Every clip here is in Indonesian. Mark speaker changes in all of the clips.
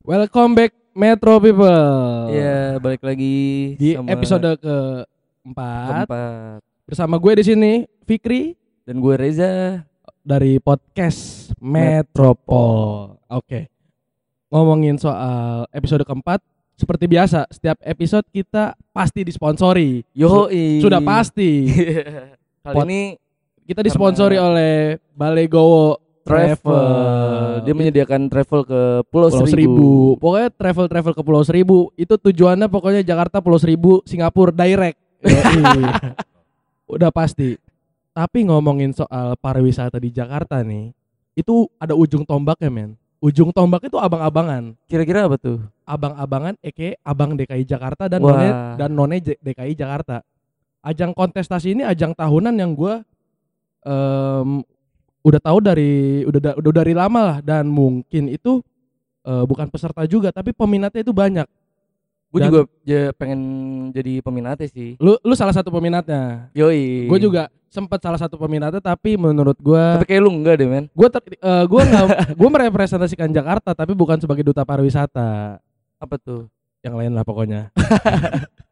Speaker 1: Welcome back Metro People.
Speaker 2: Iya, balik lagi
Speaker 1: Di
Speaker 2: sama
Speaker 1: episode keempat
Speaker 2: keempat.
Speaker 1: bersama gue di sini Fikri
Speaker 2: Dan gue Reza.
Speaker 1: dari podcast Metropol. Oke. Ngomongin soal episode keempat, seperti biasa setiap episode kita pasti disponsori.
Speaker 2: Yo,
Speaker 1: Sudah pasti.
Speaker 2: Kali
Speaker 1: Pot-
Speaker 2: ini
Speaker 1: Kita disponsori oleh Balai Gowo
Speaker 2: travel. Dia menyediakan travel ke Pulau,
Speaker 1: Pulau Seribu. Pokoknya travel-travel ke Pulau Seribu itu tujuannya pokoknya Jakarta Pulau Seribu Singapura direct. Udah pasti. Tapi ngomongin soal pariwisata di Jakarta nih, itu ada ujung tombaknya men. Ujung tombak itu abang-abangan.
Speaker 2: Kira-kira apa tuh?
Speaker 1: Abang-abangan eke abang DKI Jakarta dan
Speaker 2: Wah.
Speaker 1: none dan none DKI Jakarta. Ajang kontestasi ini ajang tahunan yang gue udah tahu dari udah da- udah dari lama lah dan mungkin itu eh, bukan peserta juga tapi peminatnya itu banyak.
Speaker 2: Gue juga ja- pengen jadi peminatnya sih.
Speaker 1: Lu lu salah satu peminatnya.
Speaker 2: Yoi.
Speaker 1: Gue juga sempat salah satu peminatnya tapi menurut gue
Speaker 2: Tapi kayak lu enggak deh, men.
Speaker 1: gue uh, gue nggak gue merepresentasikan Jakarta tapi bukan sebagai duta pariwisata
Speaker 2: Apa tuh?
Speaker 1: yang lain lah pokoknya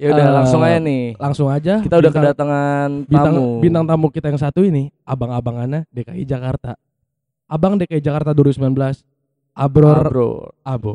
Speaker 2: Ya udah
Speaker 1: Eh,
Speaker 2: langsung aja nih.
Speaker 1: langsung aja
Speaker 2: Kita udah
Speaker 1: bintang-
Speaker 2: kedatangan
Speaker 1: bintang
Speaker 2: tamu.
Speaker 1: bintang tamu kita yang satu ini abang-abangannya DKI Jakarta abang DKI Jakarta 2019 Abror
Speaker 2: Ah, bro.
Speaker 1: Abo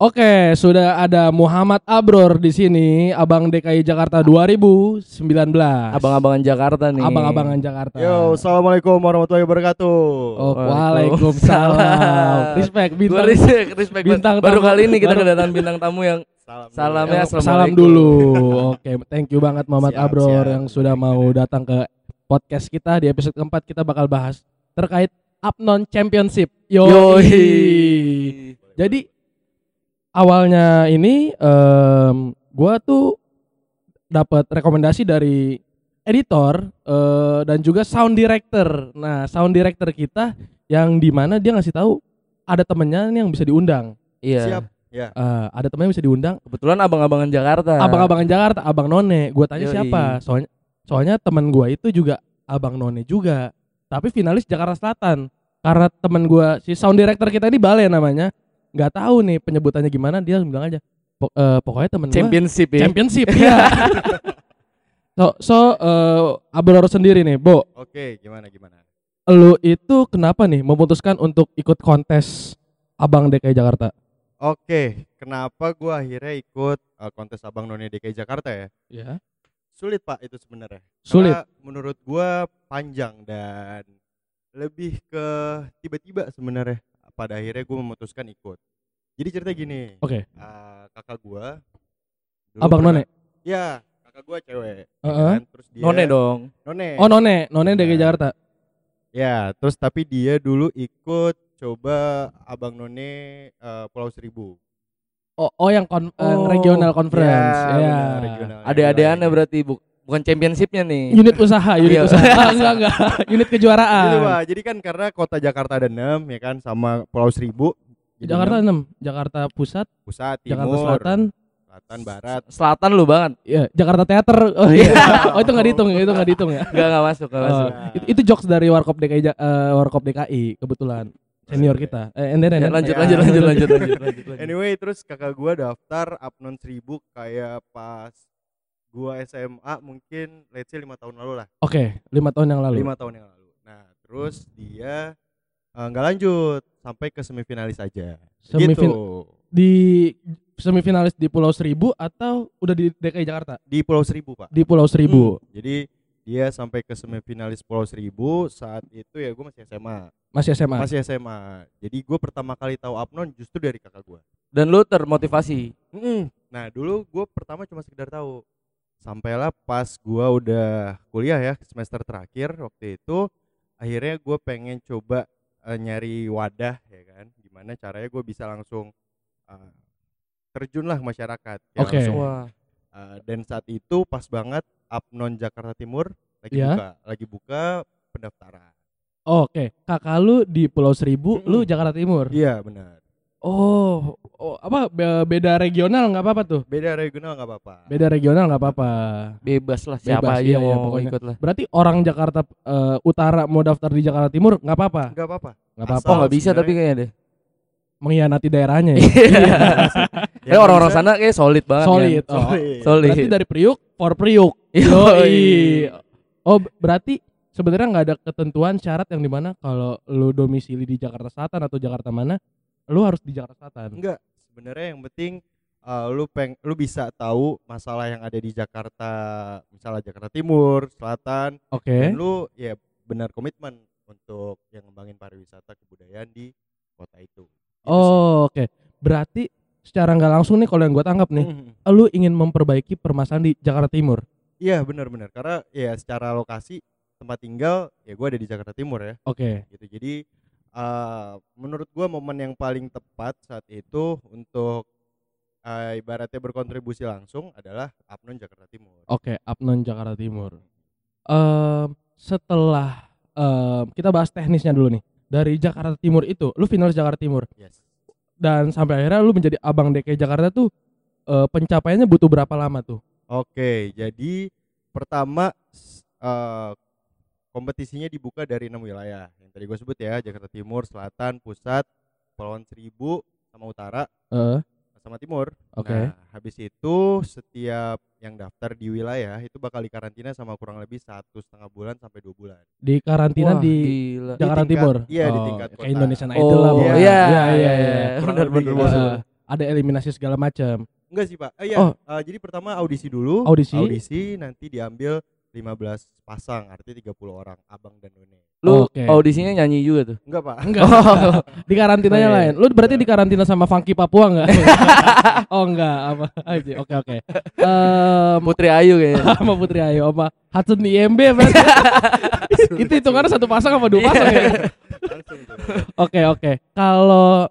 Speaker 1: Oke, sudah ada Muhammad Abror di sini, Abang DKI Jakarta 2019.
Speaker 2: Abang-abangan Jakarta nih.
Speaker 1: Abang-abangan Jakarta.
Speaker 3: Yo, assalamualaikum warahmatullahi wabarakatuh.
Speaker 1: Oh,
Speaker 2: Waalaikumsalam.
Speaker 1: Respect
Speaker 2: Gua
Speaker 1: bintang.
Speaker 2: respect, respect
Speaker 1: bintang
Speaker 2: banget. Baru
Speaker 1: tamu.
Speaker 2: kali ini kita
Speaker 1: Baru-
Speaker 2: kedatangan bintang tamu yang
Speaker 3: Salam.
Speaker 2: Salamnya assalamualaikum.
Speaker 1: Salam dulu. Oke, thank you banget Muhammad
Speaker 3: Siap,
Speaker 1: Abror
Speaker 3: siap.
Speaker 1: yang sudah mau datang ke podcast kita di episode keempat kita bakal bahas terkait Upnon Championship. Yo.
Speaker 2: Yoi.
Speaker 1: Jadi awalnya ini em, gua tuh dapat rekomendasi dari editor eh, dan juga sound director. Nah, sound director kita yang di mana dia ngasih tahu ada temennya nih yang bisa diundang.
Speaker 2: Iya.
Speaker 3: Siap. Ya.
Speaker 1: Eh, ada temennya yang bisa diundang.
Speaker 2: Kebetulan abang-abangan Jakarta.
Speaker 1: Abang-abangan Jakarta, Abang None. Gua tanya
Speaker 2: Yoi.
Speaker 1: siapa? Soalnya soalnya teman gua itu juga Abang None juga. Tapi finalis Jakarta Selatan. Karena teman gua si sound director kita ini Bale namanya. Nggak tahu nih penyebutannya gimana, dia bilang aja. "Pok- eh, pokoknya temen gua
Speaker 2: championship ya.
Speaker 1: championship iya. so so eh, Abror sendiri nih, Bo.
Speaker 3: Oke, gimana gimana?
Speaker 1: Lu itu kenapa nih memutuskan untuk ikut kontes Abang DKI Jakarta?
Speaker 3: Oke, kenapa gua akhirnya ikut uh, kontes Abang None DKI Jakarta ya?
Speaker 1: Ya.
Speaker 3: Sulit Pak itu sebenarnya.
Speaker 1: Sulit.
Speaker 3: Karena menurut gua panjang dan lebih ke tiba-tiba sebenarnya. Pada akhirnya gua memutuskan ikut. Jadi cerita gini.
Speaker 1: Oke.
Speaker 3: uh, kakak gua. dulu
Speaker 1: Abang
Speaker 3: pernah-
Speaker 1: None.
Speaker 3: Ya, kakak gua cewek. ya
Speaker 1: Heeh.
Speaker 3: kan? Terus dia
Speaker 2: None dong.
Speaker 3: None.
Speaker 1: Oh, None, None DKI
Speaker 3: Nah.
Speaker 1: Jakarta.
Speaker 3: Ya, terus tapi dia dulu ikut coba Abang None eh, Pulau Seribu.
Speaker 1: Oh, oh yang kon- eh,
Speaker 2: Oh,
Speaker 1: regional conference.
Speaker 3: Ya,
Speaker 1: Ya.
Speaker 3: regional.
Speaker 2: Ada-adanya berarti bu- bukan championshipnya nih.
Speaker 1: Unit usaha, unit
Speaker 2: Iya.
Speaker 1: usaha. Ah, enggak enggak. Unit kejuaraan.
Speaker 3: Gitu, Pak. Jadi kan karena kota Jakarta ada 6 ya kan sama Pulau Seribu. Jadi
Speaker 1: Jakarta
Speaker 3: enam.
Speaker 1: 6, Jakarta Pusat,
Speaker 3: pusat, timur,
Speaker 1: Jakarta Selatan,
Speaker 3: selatan, barat.
Speaker 2: Selatan lu banget.
Speaker 1: ya Jakarta Theater. Oh iya. oh itu enggak dihitung, itu enggak dihitung ya.
Speaker 2: Enggak enggak masuk, enggak
Speaker 1: Oh,
Speaker 2: masuk.
Speaker 1: itu, itu jokes dari Warkop DKI eh, Warkop DKI kebetulan senior kita. Eh, and then, and
Speaker 2: Ya,
Speaker 1: then.
Speaker 2: lanjut,
Speaker 3: Ya.
Speaker 2: lanjut, lanjut, lanjut, lanjut, lanjut, lanjut.
Speaker 3: Anyway, terus kakak gua daftar Upnon Seribu kayak pas gua SMA mungkin let's say 5 tahun lalu lah.
Speaker 1: Oke, lima tahun yang lalu.
Speaker 3: lima tahun yang lalu. Nah, terus dia eh, nggak lanjut sampai ke semifinalis aja.
Speaker 1: Semifin
Speaker 3: Gitu.
Speaker 1: di semifinalis di Pulau Seribu atau udah di DKI Jakarta?
Speaker 3: Di Pulau Seribu, Pak.
Speaker 1: Di Pulau Seribu.
Speaker 3: Hmm, Jadi dia sampai ke semifinalis Pulau Seribu saat itu ya gue masih SMA.
Speaker 1: Masih SMA.
Speaker 3: Masih SMA. Jadi gue pertama kali tahu Upnon justru dari kakak gue.
Speaker 2: Dan lu termotivasi.
Speaker 3: Nah, dulu gue pertama cuma sekedar tahu. Sampailah pas gue udah kuliah ya semester terakhir waktu itu akhirnya gue pengen coba eh, nyari wadah ya kan gimana caranya gue bisa langsung eh, terjun lah ke masyarakat ya
Speaker 1: Oke.
Speaker 3: langsung.
Speaker 2: Wah.
Speaker 3: Eh, dan saat itu pas banget Upnon Jakarta Timur lagi
Speaker 1: Iya.
Speaker 3: buka, lagi buka pendaftaran.
Speaker 1: Oke, kakak lu di Pulau Seribu, lu
Speaker 3: Mm-mm.
Speaker 1: Jakarta Timur.
Speaker 3: Iya benar.
Speaker 1: Oh, oh, apa be- beda regional nggak apa-apa tuh?
Speaker 3: Beda regional nggak apa-apa.
Speaker 1: Beda regional nggak apa-apa.
Speaker 2: Bebas lah siapa
Speaker 1: Bebas,
Speaker 2: aja
Speaker 1: iya, iya,
Speaker 2: mau
Speaker 1: pokoknya.
Speaker 2: ikut lah.
Speaker 1: Berarti orang Jakarta eh, Utara mau daftar di Jakarta Timur nggak apa-apa?
Speaker 3: Nggak apa-apa.
Speaker 1: Nggak
Speaker 3: Asal-
Speaker 1: apa-apa.
Speaker 2: Oh nggak bisa tapi kayaknya deh.
Speaker 1: Mengkhianati daerahnya ya.
Speaker 2: Iya. Eh orang-orang sana kayak solid banget.
Speaker 1: Solid.
Speaker 2: kan.
Speaker 1: Oh,
Speaker 3: Solid.
Speaker 2: Solid.
Speaker 1: Berarti dari Priuk for Priuk.
Speaker 2: Yoi.
Speaker 1: Oh, berarti sebenarnya nggak ada ketentuan syarat yang di mana kalau lu domisili di Jakarta Selatan atau Jakarta mana, lu harus di Jakarta Selatan.
Speaker 3: Enggak, sebenarnya yang penting uh, lu peng lu bisa tahu masalah yang ada di Jakarta, misalnya Jakarta Timur, Selatan,
Speaker 1: Oke.
Speaker 3: dan lu ya benar komitmen untuk yang ngembangin pariwisata kebudayaan di kota itu. Gitu
Speaker 1: Oh, oke. Berarti secara nggak langsung nih kalau yang gue tangkap nih,
Speaker 3: Mhm.
Speaker 1: lu ingin memperbaiki permasalahan di Jakarta Timur.
Speaker 3: Iya benar-benar karena ya secara lokasi tempat tinggal ya gue ada di Jakarta Timur ya
Speaker 1: Oke.
Speaker 3: gitu jadi uh, menurut gue momen yang paling tepat saat itu untuk uh, ibaratnya berkontribusi langsung adalah Apnon Jakarta Timur
Speaker 1: Oke, Apnon Jakarta Timur. Em, setelah em, kita bahas teknisnya dulu nih. Dari Jakarta Timur itu, lu finalis Jakarta Timur
Speaker 3: yes
Speaker 1: dan sampai akhirnya lu menjadi abang DKI Jakarta tuh eh, pencapaiannya butuh berapa lama tuh?
Speaker 3: Oke, jadi pertama eh, kompetisinya dibuka dari enam wilayah yang tadi gue sebut ya Jakarta Timur, Selatan, Pusat, Kepulauan Seribu, sama Utara,
Speaker 1: Eh,
Speaker 3: sama Timur.
Speaker 1: Oke.
Speaker 3: Nah, habis itu setiap yang daftar di wilayah itu bakal dikarantina sama kurang lebih satu setengah bulan sampai dua bulan.
Speaker 1: di karantina
Speaker 2: Wah,
Speaker 1: di
Speaker 2: gila.
Speaker 1: Jakarta
Speaker 3: tingkat-
Speaker 1: Timur.
Speaker 3: iya, di
Speaker 1: Oh,
Speaker 3: tingkat
Speaker 1: kayak
Speaker 3: kota.
Speaker 1: Indonesian Idol lah.
Speaker 2: Oh
Speaker 1: pokoknya.
Speaker 2: iya
Speaker 1: Iya,
Speaker 2: iya
Speaker 1: iya,
Speaker 2: iya.
Speaker 3: Kayak
Speaker 2: bener.
Speaker 1: Eh, ada eliminasi segala macam.
Speaker 3: Enggak sih, Pak. Eh, iya,
Speaker 1: Oh.
Speaker 3: eh, jadi pertama audisi dulu.
Speaker 1: Audisi.
Speaker 3: Audisi nanti diambil 15 pasang, artinya 30 orang, abang dan none.
Speaker 2: Lu
Speaker 1: Oke.
Speaker 2: audisinya nyanyi juga tuh.
Speaker 3: Enggak, Pak.
Speaker 1: Enggak. di karantinanya
Speaker 3: Oh, iya.
Speaker 1: lain. Lu berarti di karantina sama Funky Papua enggak? oh enggak, apa aja. Oke oke. Em,
Speaker 2: Putri Ayu kayaknya.
Speaker 1: sama Putri Ayu sama Hudson IMB berarti. itu hitungannya satu pasang apa dua pasang ya?
Speaker 3: Langsung tuh.
Speaker 1: Oke oke. Kalau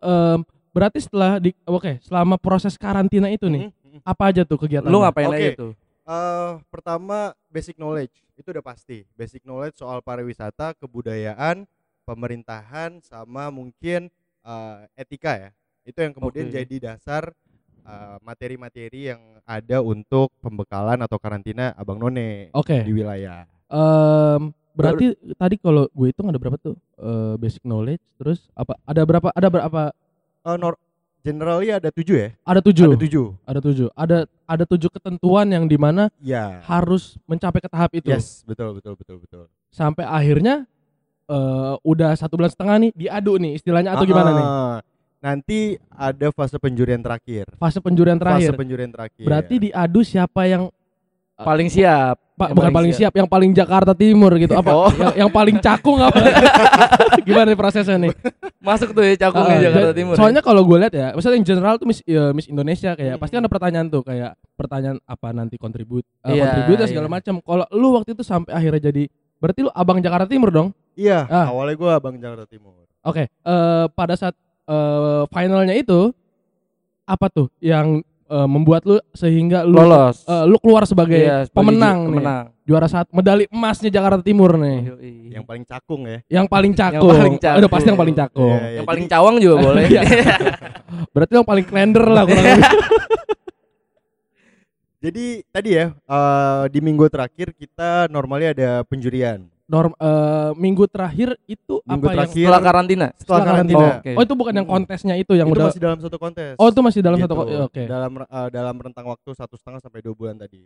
Speaker 1: em, berarti setelah di oke, selama proses karantina itu nih,
Speaker 3: Mhm, mhm.
Speaker 1: apa aja tuh kegiatan?
Speaker 2: Lu ngapain
Speaker 3: Oke.
Speaker 2: aja tuh?
Speaker 3: Eh, pertama basic knowledge itu udah pasti basic knowledge soal pariwisata kebudayaan pemerintahan sama mungkin eh, etika ya itu yang kemudian
Speaker 2: Oke.
Speaker 3: jadi dasar eh, materi-materi yang ada untuk pembekalan atau karantina abang none
Speaker 1: Oke.
Speaker 3: di wilayah
Speaker 1: Em, berarti tadi kalau gue hitung ada berapa tuh? Eh, basic knowledge terus apa? Ada berapa? Ada berapa?
Speaker 3: Eh, nor- generally ada tujuh ya
Speaker 1: Ada tujuh.
Speaker 3: ada tujuh
Speaker 1: Ada tujuh. Ada ada tujuh ketentuan yang di mana
Speaker 3: ya
Speaker 1: harus mencapai ke tahap itu.
Speaker 3: yes betul betul betul betul
Speaker 1: Sampai akhirnya eh udah satu bulan setengah nih diadu nih istilahnya atau gimana nih?
Speaker 3: Ah, nanti ada fase penjurian terakhir
Speaker 1: Fase penjurian terakhir.
Speaker 3: fase penjurian terakhir
Speaker 1: Berarti diadu siapa yang
Speaker 2: Paling siap.
Speaker 1: Pak
Speaker 2: Yang
Speaker 1: bukan paling siap, yang paling Jakarta Timur gitu apa?
Speaker 2: Oh.
Speaker 1: Yang, yang paling cakung apa? gimana nih prosesnya nih?
Speaker 2: Masuk tuh ya cakungnya
Speaker 1: Ah,
Speaker 2: Jakarta Timur. ya?
Speaker 1: Soalnya kalau gue lihat ya, misalnya yang general tuh Miss, ya, Miss Indonesia kayak
Speaker 3: Hmm.
Speaker 1: pasti ada pertanyaan tuh kayak pertanyaan apa nanti kontribut, eh,
Speaker 2: Iya,
Speaker 1: kontribut dan segala macam. Kalau lu waktu itu sampai akhirnya jadi berarti lu abang Jakarta Timur dong?
Speaker 3: Iya,
Speaker 1: Ah.
Speaker 3: awalnya gua Abang Jakarta Timur.
Speaker 1: Oke, eh, pada saat eh, finalnya itu apa tuh yang eh, membuat lu sehingga lu
Speaker 2: lolos.
Speaker 1: eh, lu keluar sebagai
Speaker 2: Iya, sebagai
Speaker 1: pemenang
Speaker 2: ju-
Speaker 1: nih.
Speaker 2: pemenang.
Speaker 1: Juara saat medali emasnya Jakarta Timur nih.
Speaker 3: Yang paling cakung ya.
Speaker 1: Yang paling cakung.
Speaker 2: paling cakung.
Speaker 1: Udah pasti yang paling cakung.
Speaker 3: Iya, iya.
Speaker 2: Yang paling
Speaker 3: Jadi-
Speaker 2: cawang juga boleh.
Speaker 1: Iya. Berarti yang paling klender lah kurang lebih.
Speaker 3: Jadi tadi ya eh, di minggu terakhir kita normalnya ada penjurian.
Speaker 1: Norm eh, minggu terakhir itu
Speaker 3: Minggu
Speaker 1: apa yang
Speaker 3: terakhir
Speaker 2: Setelah karantina.
Speaker 3: setelah karantina.
Speaker 2: Oh, oke.
Speaker 1: Oh, itu bukan yang kontesnya itu yang
Speaker 3: itu
Speaker 1: udah
Speaker 3: masih dalam satu kontes.
Speaker 1: Oh, itu masih dalam
Speaker 3: Gitu.
Speaker 1: satu ko- ya, Oke.
Speaker 3: Dalam eh, dalam rentang waktu satu setengah sampai dua bulan tadi.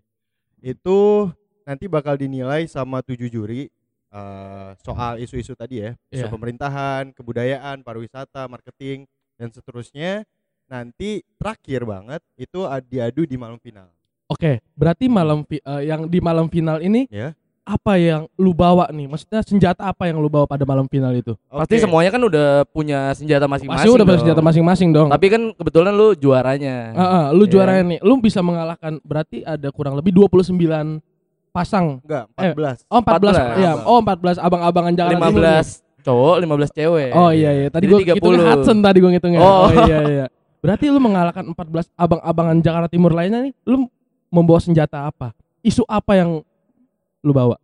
Speaker 3: Itu nanti bakal dinilai sama tujuh juri eh, soal isu-isu tadi ya, isu
Speaker 1: Iya.
Speaker 3: pemerintahan, kebudayaan, pariwisata, marketing dan seterusnya. Nanti terakhir banget itu ad- diadu di malam final.
Speaker 1: Oke, berarti malam eh, yang di malam final ini
Speaker 3: Ya.
Speaker 1: Apa yang lu bawa nih? Maksudnya senjata apa yang lu bawa pada malam final itu?
Speaker 2: Pasti
Speaker 3: Oke.
Speaker 2: semuanya kan udah punya senjata masing-masing.
Speaker 1: Pasti udah punya senjata masing-masing dong.
Speaker 2: Tapi kan kebetulan lu juaranya.
Speaker 1: Heeh, lu
Speaker 2: Iya.
Speaker 1: juaranya nih. Lu bisa mengalahkan berarti ada kurang lebih 29 pasang.
Speaker 3: Enggak,
Speaker 1: Eh,
Speaker 3: 14.
Speaker 1: Oh, 14.
Speaker 2: 14.
Speaker 1: Iya, oh 14 abang-abangan Jakarta Timur.
Speaker 2: 15 cowok, 15 cewek.
Speaker 1: Oh iya iya, tadi
Speaker 2: Jadi
Speaker 1: gua ngitungnya
Speaker 2: 30.
Speaker 1: Hudson tadi gua ngitungnya.
Speaker 2: Oh.
Speaker 1: Oh, iya iya. Berarti lu mengalahkan 14 abang-abangan Jakarta Timur lainnya nih, lu membawa senjata apa? Isu apa yang lu bawa?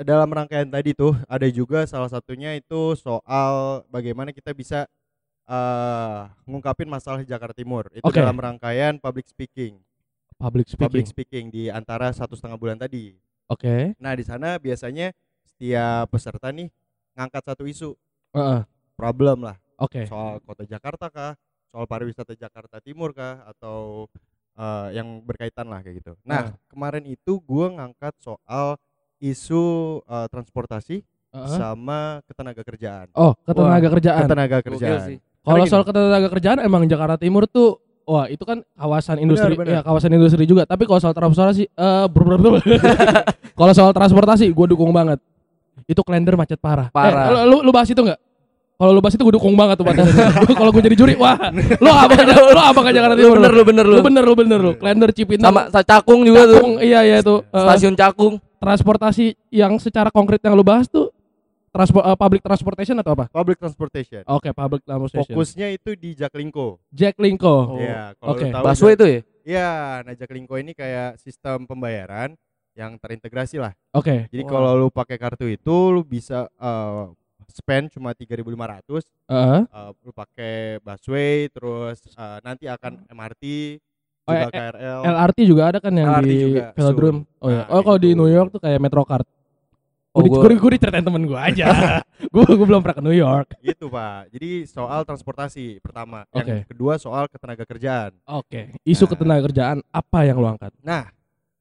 Speaker 3: dalam rangkaian tadi tuh ada juga salah satunya itu soal bagaimana kita bisa eh ngungkapin masalah Jakarta Timur itu
Speaker 1: Oke.
Speaker 3: dalam rangkaian public speaking
Speaker 1: Public speaking.
Speaker 3: public speaking di antara satu setengah bulan tadi
Speaker 1: Oke.
Speaker 3: nah di sana biasanya setiap peserta nih ngangkat satu isu
Speaker 1: Heeh.
Speaker 3: problem lah
Speaker 1: Oke.
Speaker 3: soal kota Jakarta kah soal pariwisata Jakarta Timur kah atau eh, yang berkaitan lah kayak gitu nah kemarin itu gua ngangkat soal isu eh, transportasi
Speaker 1: Heeh.
Speaker 3: sama ketenaga kerjaan
Speaker 1: Oh, ketenaga kerjaan.
Speaker 3: ketenaga kerjaan.
Speaker 1: Kalau soal ketenaga kerjaan emang Jakarta Timur tuh wah itu kan kawasan industri
Speaker 3: benar.
Speaker 1: ya kawasan industri juga. Tapi kalau soal transportasi eh brr. kalau soal transportasi gue dukung banget. Itu kalender macet parah.
Speaker 2: Parah.
Speaker 1: Eh, lu, lu bahas itu enggak? Kalau lu bahas itu gue dukung banget tuh. Gua- kalau gue jadi juri, wah, lu apa lu apa ke Jakarta
Speaker 2: Lu
Speaker 1: Timur?
Speaker 2: bener lu bener lu.
Speaker 1: Lu bener lu bener lu. Kalender Cipinang
Speaker 2: Sama sa- Cakung juga tuh.
Speaker 1: Cakung, iya iya tuh. Eh,
Speaker 2: Stasiun Cakung.
Speaker 1: transportasi yang secara konkret yang lu bahas tuh transport eh, public transportation atau apa?
Speaker 3: public transportation
Speaker 1: Oke, public transportation.
Speaker 3: fokusnya itu di Jaklingko
Speaker 1: Jack Linko.
Speaker 2: Oh.
Speaker 3: Iya, kalau
Speaker 1: oke.
Speaker 3: lu tahu
Speaker 2: Busway itu ya?
Speaker 3: Iya, nah Jaklingko ini kayak sistem pembayaran yang terintegrasi lah.
Speaker 1: Oke.
Speaker 3: Jadi
Speaker 2: Wah.
Speaker 3: kalau lu pakai kartu itu lu bisa eh, spend cuma 3.500
Speaker 1: Heeh.
Speaker 3: eh, lu pakai busway terus eh, nanti akan MRT
Speaker 1: Oh,
Speaker 3: juga
Speaker 1: eh,
Speaker 3: KRL
Speaker 1: LRT juga ada kan yang
Speaker 3: LRT
Speaker 1: di
Speaker 3: juga,
Speaker 1: Velodrome.
Speaker 3: soon.
Speaker 1: Oh ya.
Speaker 3: Nah,
Speaker 1: Oh kalau di
Speaker 3: gitu.
Speaker 1: New York tuh kayak Metrocard.
Speaker 2: Oh,
Speaker 1: gue
Speaker 2: gua-
Speaker 1: gue diceritain temen gue aja. gue gue belum pernah ke New York.
Speaker 3: gitu pak jadi soal transportasi pertama yang
Speaker 1: Oke.
Speaker 3: kedua soal ketenaga kerjaan
Speaker 1: Oke. Isu
Speaker 3: Nah.
Speaker 1: ketenaga kerjaan apa yang lu angkat?
Speaker 3: nah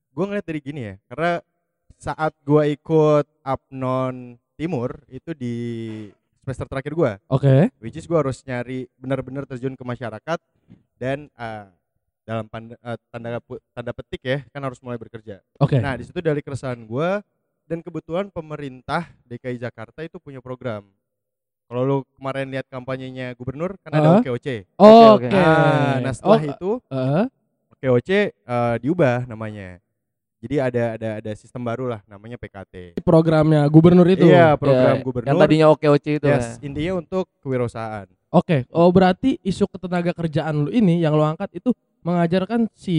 Speaker 3: gue ngeliat dari gini ya karena saat gue ikut Apnon Timur itu di semester terakhir gue
Speaker 1: Oke.
Speaker 3: which is gue harus nyari benar-benar terjun ke masyarakat dan eh, dalam pand- eh, tanda tanda petik ya kan harus mulai bekerja
Speaker 1: Oke.
Speaker 3: nah di situ dari keresahan gue dan kebetulan pemerintah DKI Jakarta itu punya program kalau lu kemarin lihat kampanyenya gubernur kan ada
Speaker 1: Uh-huh.
Speaker 3: OKOC
Speaker 1: Oke.
Speaker 2: oke.
Speaker 3: Ah, nah setelah
Speaker 1: Oh,
Speaker 3: itu
Speaker 1: heeh.
Speaker 3: OKOC eh, diubah namanya. Jadi ada ada ada sistem baru lah namanya PKT.
Speaker 1: programnya gubernur itu.
Speaker 3: Iya, program
Speaker 2: Ya,
Speaker 3: gubernur.
Speaker 2: Yang tadinya oke-oke itu
Speaker 3: yes,
Speaker 2: ya.
Speaker 3: intinya untuk kewirausahaan.
Speaker 1: Oke. Oh berarti isu ketenaga kerjaan lu ini yang lu angkat itu mengajarkan si